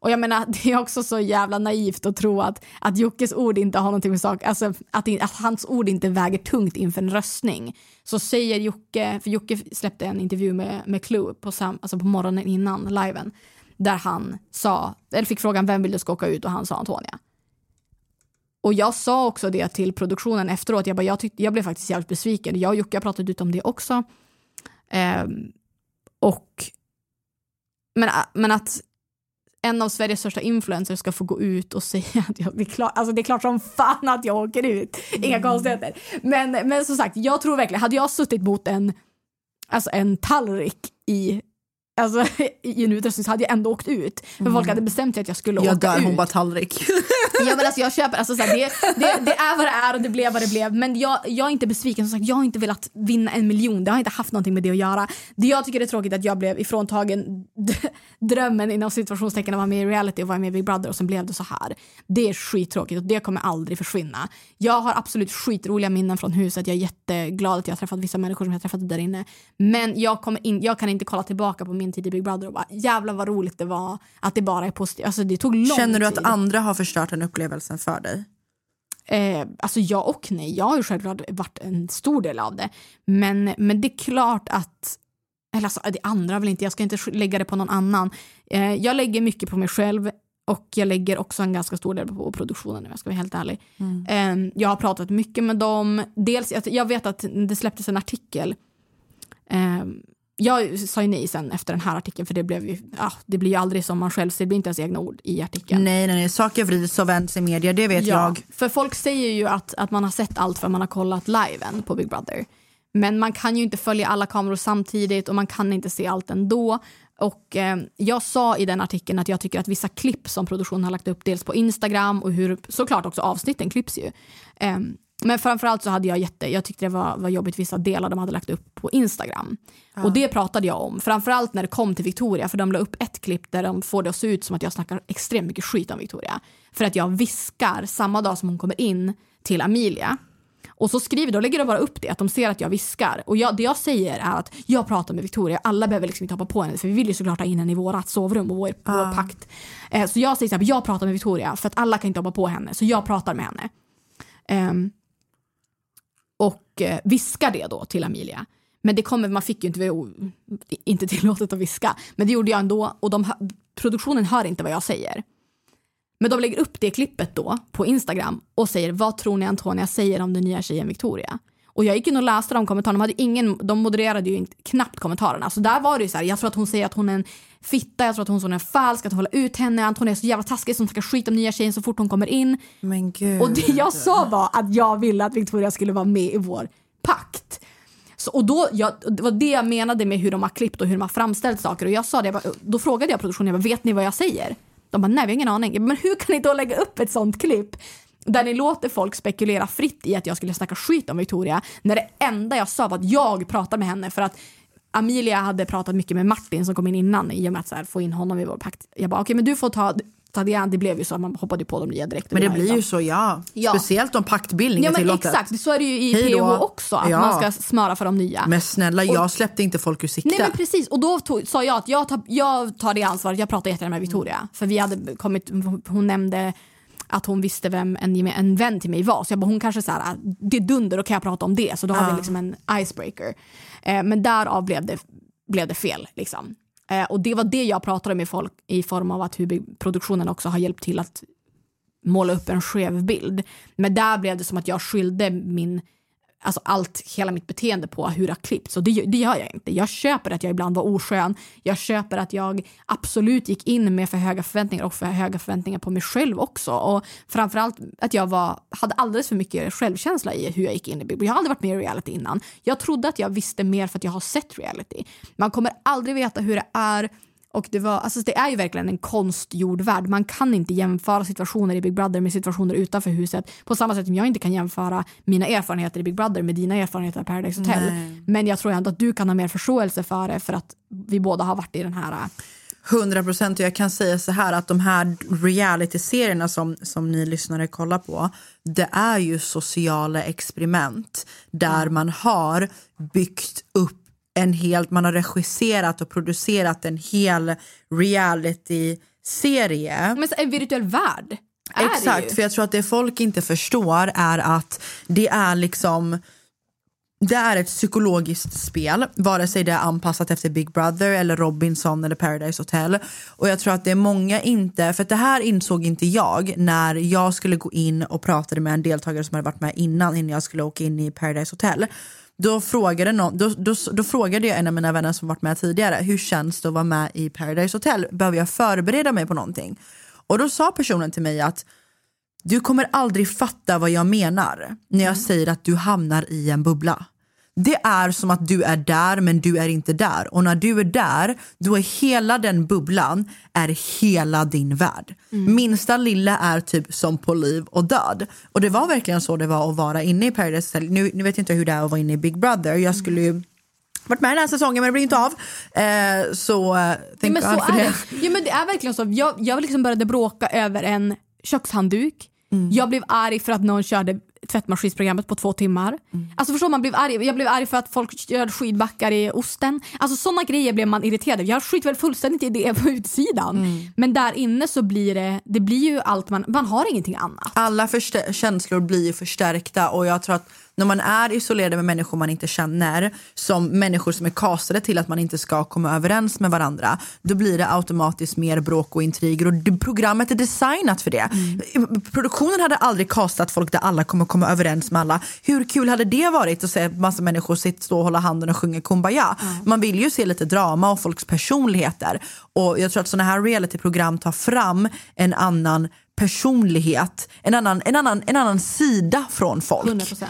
Och jag menar, det är också så jävla naivt att tro att, att Jockes ord inte har någonting med sak, alltså att, att hans ord inte väger tungt inför en röstning. Så säger Jocke, för Jocke släppte en intervju med, med Clue på, sam, alltså på morgonen innan liven, där han sa, eller fick frågan vem vill du ska åka ut och han sa Antonia. Och jag sa också det till produktionen efteråt, jag, bara, jag, tyckte, jag blev faktiskt jävligt besviken. Jag och Jocke har pratat ut om det också. Ehm, och men, men att en av Sveriges största influencers ska få gå ut och säga att jag, det, är klart, alltså det är klart som fan att jag åker ut. Inga konstigheter. Men, men som sagt, jag tror verkligen, hade jag suttit mot en, alltså en tallrik i Alltså, i en utrustning så hade jag ändå åkt ut. För folk hade bestämt sig att jag skulle Jag åka dör, ut. hon bara tallrik. Ja, men alltså jag köper, alltså så här, det, det, det är vad det är och det blev vad det blev. Men jag, jag är inte besviken. Som sagt, jag har inte velat vinna en miljon. Det har inte haft någonting med det att göra. Det jag tycker är tråkigt är att jag blev ifråntagen drömmen inom situationstecken att vara med i reality och vara med i Big Brother och sen blev det så här. Det är skittråkigt och det kommer aldrig försvinna. Jag har absolut skitroliga minnen från huset. Jag är jätteglad att jag har träffat vissa människor som jag har träffat där inne. Men jag, kommer in, jag kan inte kolla tillbaka på min tid i Big Brother och bara jävlar vad roligt det var att det bara är positivt. Alltså det tog lång Känner du att tid. andra har förstört den upplevelsen för dig? Eh, alltså ja och nej. Jag har ju självklart varit en stor del av det. Men, men det är klart att eller alltså, det andra väl inte, jag ska inte lägga det på någon annan. Eh, jag lägger mycket på mig själv och jag lägger också en ganska stor del på produktionen om jag ska vara helt ärlig. Eh, jag har pratat mycket med dem. Dels, jag, jag vet att det släpptes en artikel eh, jag sa ju nej sen efter den här artikeln för det blev ju, ah, det blir ju aldrig som man själv ser, det blir inte ens egna ord i artikeln. Nej, nej, nej. Saker vrids och vänds i media, det vet jag. För folk säger ju att, att man har sett allt för man har kollat liven på Big Brother. Men man kan ju inte följa alla kameror samtidigt och man kan inte se allt ändå. Och eh, jag sa i den artikeln att jag tycker att vissa klipp som produktionen har lagt upp dels på Instagram och hur såklart också avsnitten klipps ju. Eh, men framförallt så hade jag jätte, jag tyckte det var, var jobbigt vissa delar de hade lagt upp på Instagram. Och det pratade jag om, framförallt när det kom till Victoria för de la upp ett klipp där de får det att se ut som att jag snackar extremt mycket skit om Victoria. För att jag viskar samma dag som hon kommer in till Amelia. Och så skriver de, lägger de bara upp det, att de ser att jag viskar. Och jag, det jag säger är att jag pratar med Victoria, alla behöver liksom inte hoppa på henne för vi vill ju såklart ha in henne i vårat sovrum och vår, vår pakt. Eh, så jag säger så här, jag pratar med Victoria för att alla kan inte hoppa på henne, så jag pratar med henne. Ehm, och eh, viska viskar det då till Amelia. Men det kommer, man fick ju inte, inte tillåtet att viska. Men det gjorde jag ändå och de, produktionen hör inte vad jag säger. Men de lägger upp det klippet då på Instagram och säger vad tror ni Antonia säger om den nya tjejen Victoria? Och jag gick in och läste de kommentarerna, de, hade ingen, de modererade ju inte, knappt kommentarerna. Så där var det ju så här, jag tror att hon säger att hon är en fitta, jag tror att hon är falsk, att hon håller ut henne, Antonia är så jävla taskig som snackar skit om nya tjejen så fort hon kommer in. Men gud. Och det jag sa var att jag ville att Victoria skulle vara med i vår pakt. Så, och då, jag, det var det jag menade med hur de har klippt och hur de har framställt saker. Och jag sa det, jag bara, då frågade jag produktionen, jag bara, vet ni vad jag säger? De bara, nej vi har ingen aning. Bara, Men hur kan ni då lägga upp ett sånt klipp? Där ni låter folk spekulera fritt i att jag skulle snacka skit om Victoria. När det enda jag sa var att jag pratar med henne för att Amelia hade pratat mycket med Martin som kom in innan i och med att så här, få in honom i vår pakt. Jag bara okej men du får ta, ta det blev ju så att man hoppade på de nya direkt. Men det blir ju så, ja. Ja. Speciellt om paktbildning Ja men tillåtet. exakt, så är det ju i Hej. PH också. Att Ja. man ska smöra för de nya. Men snälla, Och- jag släppte inte folk ur sikte. Nej men precis, och då tog, sa jag att jag tar, jag tar det ansvaret, jag pratar jättegärna med Victoria. För vi hade kommit, hon nämnde att hon visste vem en, en vän till mig var. Så jag bara, hon kanske så här, det är dunder, då kan jag prata om det. Så då har vi liksom en icebreaker. Eh, men därav blev det, blev det fel. Liksom. Eh, och det var det jag pratade med folk i form av att hur produktionen också har hjälpt till att måla upp en skev bild. Men där blev det som att jag skyllde min, alltså allt, hela mitt beteende på hur det har klippts. Och det, det gör jag inte. Jag köper att jag ibland var oskön. Jag köper att jag absolut gick in med för höga förväntningar och för höga förväntningar på mig själv också. Och framförallt att jag var, hade alldeles för mycket självkänsla i hur jag gick in i Big Brother. Jag har aldrig varit med i reality innan. Jag trodde att jag visste mer för att jag har sett reality. Man kommer aldrig veta hur det är och det, var, alltså det är ju verkligen en konstgjord värld. Man kan inte jämföra situationer i Big Brother med situationer utanför huset. På samma sätt som jag inte kan jämföra mina erfarenheter i Big Brother med dina erfarenheter i Paradise Hotel. Nej. Men jag tror ändå att du kan ha mer förståelse för det för att vi båda har varit i den här 100 procent. Och jag kan säga så här att de här reality-serierna som, som ni lyssnare kollar på, det är ju sociala experiment där man har byggt upp en helt, man har regisserat och producerat en hel reality-serie. Men så en virtuell värld. Är det Exakt, ju. för jag tror att det folk inte förstår är att det är liksom det är ett psykologiskt spel, vare sig det är anpassat efter Big Brother eller Robinson eller Paradise Hotel. Och jag tror att det är många inte, för det här insåg inte jag när jag skulle gå in och pratade med en deltagare som hade varit med innan, innan jag skulle åka in i Paradise Hotel. Då frågade, någon, då, då, då frågade jag en av mina vänner som varit med tidigare, hur känns det att vara med i Paradise Hotel? Behöver jag förbereda mig på någonting? Och då sa personen till mig att du kommer aldrig fatta vad jag menar när jag säger att du hamnar i en bubbla. Det är som att du är där men du är inte där. Och när du är där, då är hela den bubblan är hela din värld. Minsta lilla är typ som på liv och död. Och det var verkligen så det var att vara inne i Paradise Hotel. Nu, nu vet jag inte hur det är att vara inne i Big Brother. Jag skulle ju varit med den här säsongen men det blir inte av. Eh, så eh, Ja, thank men så God för är det. det. Ja, men det är verkligen så. Jag, jag liksom började bråka över en kökshandduk. Mm. Jag blev arg för att någon körde tvättmaskinsprogrammet på två timmar. Mm. Alltså förstår man blev arg. Jag blev arg för att folk körde skidbackar i osten. Alltså sådana grejer blev man irriterad. Jag skiter väl fullständigt i det på utsidan. Mm. Men där inne så blir det, det blir ju allt man, man har ingenting annat. alla känslor blir förstärkta och jag tror att när man är isolerad med människor man inte känner, som människor som är castade till att man inte ska komma överens med varandra, då blir det automatiskt mer bråk och intriger och det, programmet är designat för det. Produktionen hade aldrig castat folk där alla kommer komma överens med alla. Hur kul hade det varit att se massa människor sitta stå och hålla handen och sjunga Kumbaya? Man vill ju se lite drama och folks personligheter och jag tror att sådana här realityprogram tar fram en annan personlighet, en annan, en annan, en annan sida från folk 100%.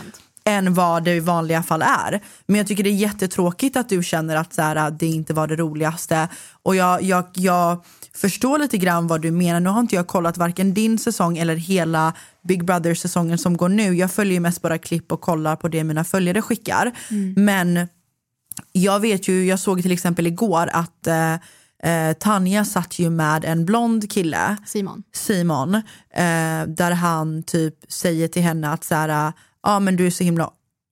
Än vad det i vanliga fall är. Men jag tycker det är jättetråkigt att du känner att så här, det inte var det roligaste. Och jag, jag, jag förstår lite grann vad du menar. Nu har inte jag kollat varken din säsong eller hela Big Brother-säsongen som går nu. Jag följer ju mest bara klipp och kollar på det mina följare skickar. Men jag vet ju, jag såg till exempel igår att eh, eh, Tanja satt ju med en blond kille Simon. Simon, eh, där han typ säger till henne att så här, ja men du är så himla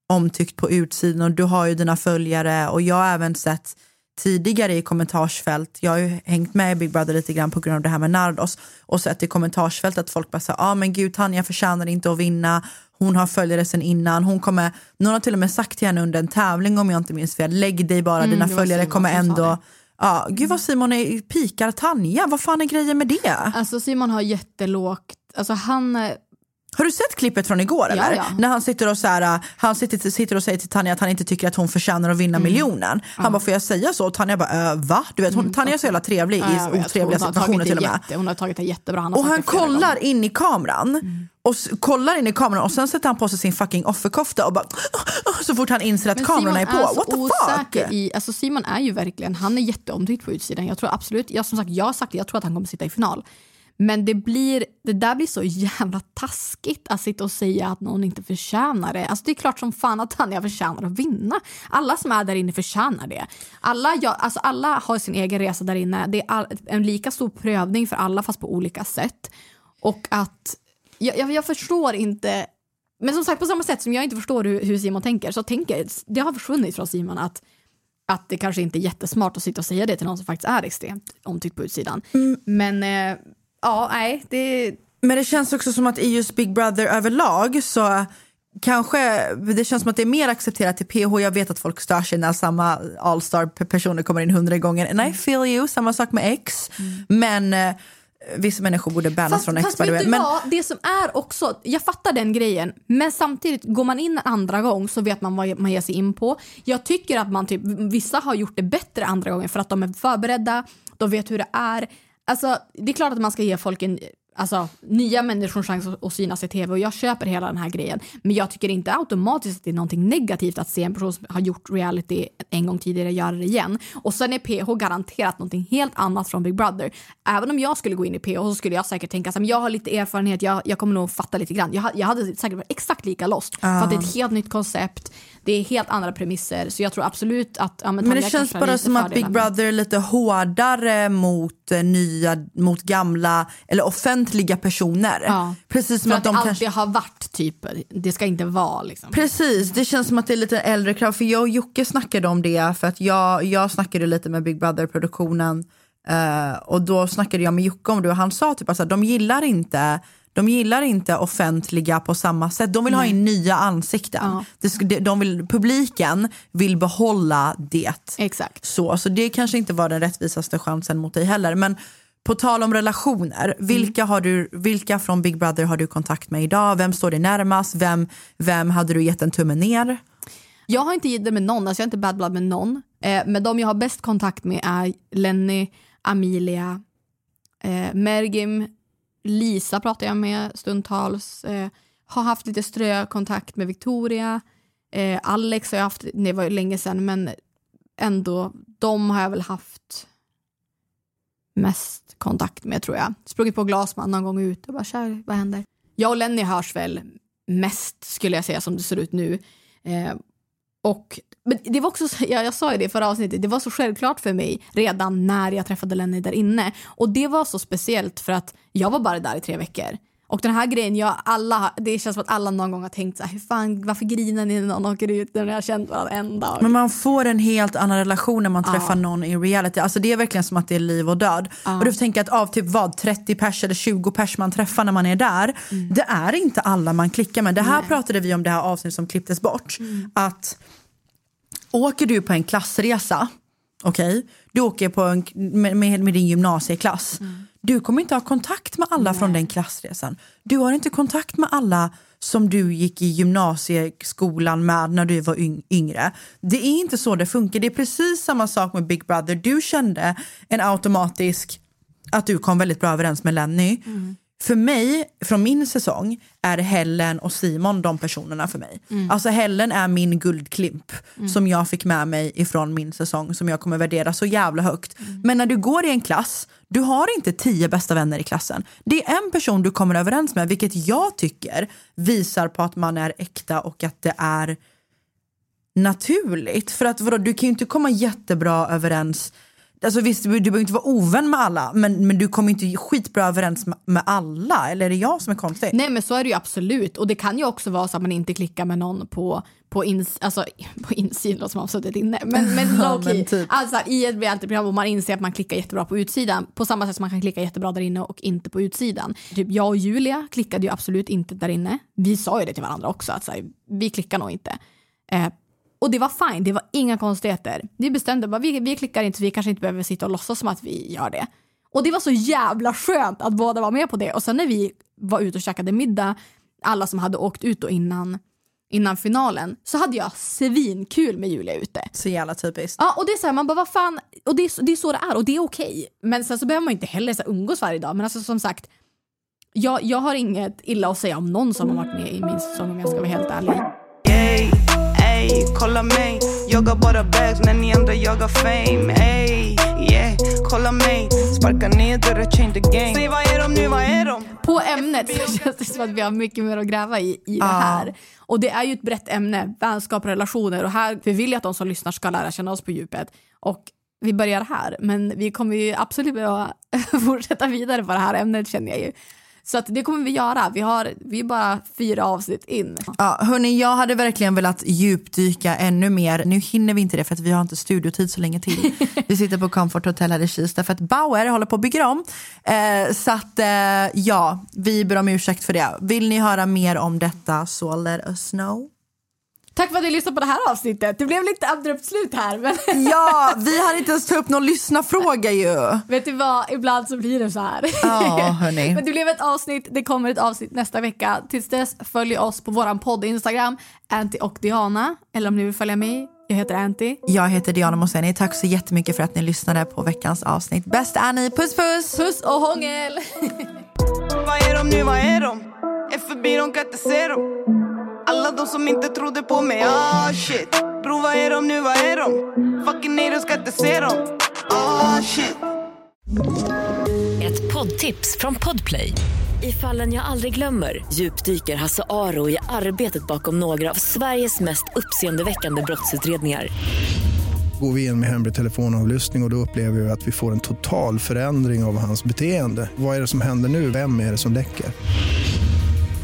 omtyckt på utsidan och du har ju dina följare och jag har även sett tidigare i kommentarsfält, jag har ju hängt med i Big Brother lite grann på grund av det här med Nardos och sett i kommentarsfält att folk bara säger, ja men gud Tanja förtjänar inte att vinna, hon har följare sen innan, hon kommer, någon har till och med sagt till henne under en tävling om jag inte minns fel, lägg dig bara, Mm, dina följare Simon kommer ändå. Ja, gud vad Simon är, pikar Tanja, vad fan är grejen med det? Alltså Simon har jättelågt, alltså han Har du sett klippet från igår Ja, eller? ja. När han sitter och, så här, han sitter, sitter och säger till Tanja att han inte tycker att hon förtjänar att vinna Mm. miljonen. Han bara, får jag säga så? Och Tanja bara, äh, va? Du vet, hon, Tanja är så jävla trevlig Mm. Ja, i otrevliga situationer till och med. Jätte, hon har tagit det jättebra. Han Och han flera gånger. kollar in i kameran och s- kollar in i kameran och sen sätter han på sig sin fucking offerkofta och bara så fort han inser att Men kamerorna är på. så What the fuck? I, alltså Simon är ju verkligen, han är jätteomtyckt på utsidan. Jag tror absolut, jag, som sagt, jag har sagt det, jag tror att han kommer sitta i final. Men det, blir, det där blir så jävla taskigt att sitta och säga att någon inte förtjänar det. Alltså det är klart som fan att Tanja förtjänar att vinna. Alla som är där inne förtjänar det. Alla, ja, alltså alla har sin egen resa där inne. Det är all, en lika stor prövning för alla fast på olika sätt. Och att, jag, jag, jag förstår inte men som sagt, på samma sätt som jag inte förstår hur, hur Simon tänker så tänker det har försvunnit från Simon att, att det kanske inte är jättesmart att sitta och säga det till någon som faktiskt är extremt omtyckt på utsidan. Men eh, ja, nej, det... Men det känns också som att i just Big Brother överlag så kanske det känns som att det är mer accepterat i PH. Jag vet att folk stör sig när samma allstar personer kommer in hundra gånger. And I feel you, samma sak med X. Men eh, vissa människor borde bannas från X fast vet du Men vad, det som är också, jag fattar den grejen, men samtidigt går man in en andra gång så vet man vad man ger sig in på. Jag tycker att man typ, vissa har gjort det bättre andra gången för att de är förberedda, de vet hur det är. Alltså, det är klart att man ska ge folk en alltså, nya människors chans att, synas i tv och jag köper hela den här grejen. Men jag tycker inte automatiskt att det är någonting negativt att se en person som har gjort reality en gång tidigare göra det igen. Och sen är PH garanterat någonting helt annat från Big Brother. Även om jag skulle gå in i PH så skulle jag säkert tänka att jag har lite erfarenhet, jag, jag kommer nog fatta lite grann. Jag, jag hade säkert varit exakt lika lost. För att det är ett helt nytt koncept, det är helt andra premisser. Så jag tror absolut att... Ja, Men det Tanja känns bara som att Big Brother är lite hårdare mot eh, nya, mot gamla eller offentliga personer. Ja. Precis som att, att det de alltid kanske... har varit typ, det ska inte vara liksom. Precis, det känns som att det är lite äldre krav. För jag och Jocke snackade om det för att jag, jag snackade lite med Big Brother-produktionen eh, och då snackade jag med Jocke om det och han sa typ att de gillar inte de gillar inte offentliga på samma sätt. De vill ha in nya ansikten. Ja. Det, de- de vill, publiken vill behålla det. Exakt. Så, så det kanske inte var den rättvisaste chansen mot dig heller. Men på tal om relationer, vilka, har du, vilka från Big Brother har du kontakt med idag? Vem står dig närmast? Vem, vem hade du gett en tumme ner? Jag har inte gett med någon, alltså jag har inte bad blood med någon. Eh, men de jag har bäst kontakt med är Lenny, Amelia, eh, Mergim, Lisa pratar jag med stundtals. Eh, har haft lite strökontakt med Victoria. Eh, Alex har jag haft, det var ju länge sedan men ändå, de har jag väl haft mest kontakt med tror jag. Sprungit på Glasman någon gång ut och bara kör, vad händer? Jag och Lenny hörs väl mest skulle jag säga som det ser ut nu. Eh, och, men det var också, så- jag, jag sa ju det i förra avsnittet, det var så självklart för mig redan när jag träffade Lenny där inne. Och det var så speciellt för att jag var bara där i tre veckor. Och den här grejen, jag, alla, det känns som att alla någon gång har tänkt så här, hur fan, varför grinar ni när någon åker ut när ni har känt varandra en dag? Men man får en helt annan relation när man Ja. träffar någon i reality. Alltså det är verkligen som att det är liv och död. Och du får tänka att av typ vad, 30 pers eller 20 pers man träffar när man är där. Det är inte alla man klickar med. Det här pratade vi om det här avsnittet som klipptes bort. Att åker du på en klassresa, okej, du åker på en, med, med, din gymnasieklass. Du kommer inte ha kontakt med alla från den klassresan. Du har inte kontakt med alla som du gick i gymnasieskolan med när du var yng- yngre. Det är inte så det funkar. Det är precis samma sak med Big Brother. Du kände en automatisk att du kom väldigt bra överens med Lenny. För mig, från min säsong, är Helen och Simon de personerna för mig. Alltså Helen är min guldklimp som jag fick med mig ifrån min säsong som jag kommer värdera så jävla högt. Men när du går i en klass, du har inte tio bästa vänner i klassen. Det är en person du kommer överens med, vilket jag tycker visar på att man är äkta och att det är naturligt. För att vadå, du kan ju inte komma jättebra överens Alltså visst, du behöver inte vara ovän med alla men, men du kommer inte skitbra överens med, med alla. Eller är det jag som är konstig? Nej men så är det ju absolut. Och det kan ju också vara så att man inte klickar med någon på, på, ins, alltså, på insidan som har suttit inne. Men, men Ja, low key. typ. Alltså i ett realityprogram och man inser att man klickar jättebra på utsidan. På samma sätt som man kan klicka jättebra där inne och inte på utsidan. Typ jag och Julia klickade ju absolut inte där inne. Vi sa ju det till varandra också att så här, vi klickar nog inte. Eh, och det var fine, det var inga konstigheter. Vi bestämde bara, vi, vi klickar inte så vi kanske inte behöver sitta och låtsas som att vi gör det. Och det var så jävla skönt att båda var med på det. Och sen när vi var ute och käkade middag, alla som hade åkt ut då innan, innan finalen, så hade jag svinkul med Julia ute. Så jävla typiskt. Ja, och det är så här, man bara vad fan, och det är, så- det är så det är och det är okej. Men sen så behöver man inte heller så här, umgås varje dag. Men alltså som sagt, jag, jag har inget illa att säga om någon som har varit med i min säsong om jag ska vara helt ärlig. Ey, kolla mig Jagar bara bags när ni andra jagar fame Ey, yeah, kolla mig Sparka ner dörrar, change the game Säg vad är de nu, vad är de? På ämnet så känns det som att vi har mycket mer att gräva i, i det Ja. här. Och det är ju ett brett ämne, vänskap och relationer. Och här vi vill jag att de som lyssnar ska lära känna oss på djupet. Och vi börjar här, men vi kommer ju absolut behöva fortsätta vidare på det här ämnet känner jag ju. Så att det kommer vi göra. Vi, har, vi är bara fyra avsnitt in. Ja, hörni, jag hade verkligen velat djupdyka ännu mer. Nu hinner vi inte det för att vi har inte studiotid så länge till. Vi sitter på Comfort Hotel här i Kista för att Bauer håller på att bygga om. Eh, så att eh, ja, vi ber om ursäkt för det. Vill ni höra mer om detta så let us know. Tack för att ni lyssnade på det här avsnittet. Det blev lite abrupt slut här. Men Ja, vi hann inte ens ta upp någon lyssnarfråga ju. vet du vad, ibland så blir det så här. Ja, hörni. Men det blev ett avsnitt, det kommer ett avsnitt nästa vecka. Tills dess följ oss på våran podd Instagram, Anty och Diana. Eller om ni vill följa mig, jag heter Anty. Jag heter Diana Moseni. Tack så jättemycket för att ni lyssnade på veckans avsnitt. Bäst är ni. Puss puss! Puss och hångel! vad är de nu, vad är de? Är förbi, de kan inte se dem Alla de som inte trodde på mig, ah shit Bro vad är de nu, vad är de? Fucking haters ska inte se dem Ah shit Ett poddtips från Podplay. I fallen jag aldrig glömmer djupdyker Hasse Aro i arbetet bakom några av Sveriges mest uppseendeväckande brottsutredningar. Går vi in med hemlig telefonavlyssning och, och då upplever vi att vi får en total förändring av hans beteende. Vad är det som händer nu? Vem är det som läcker?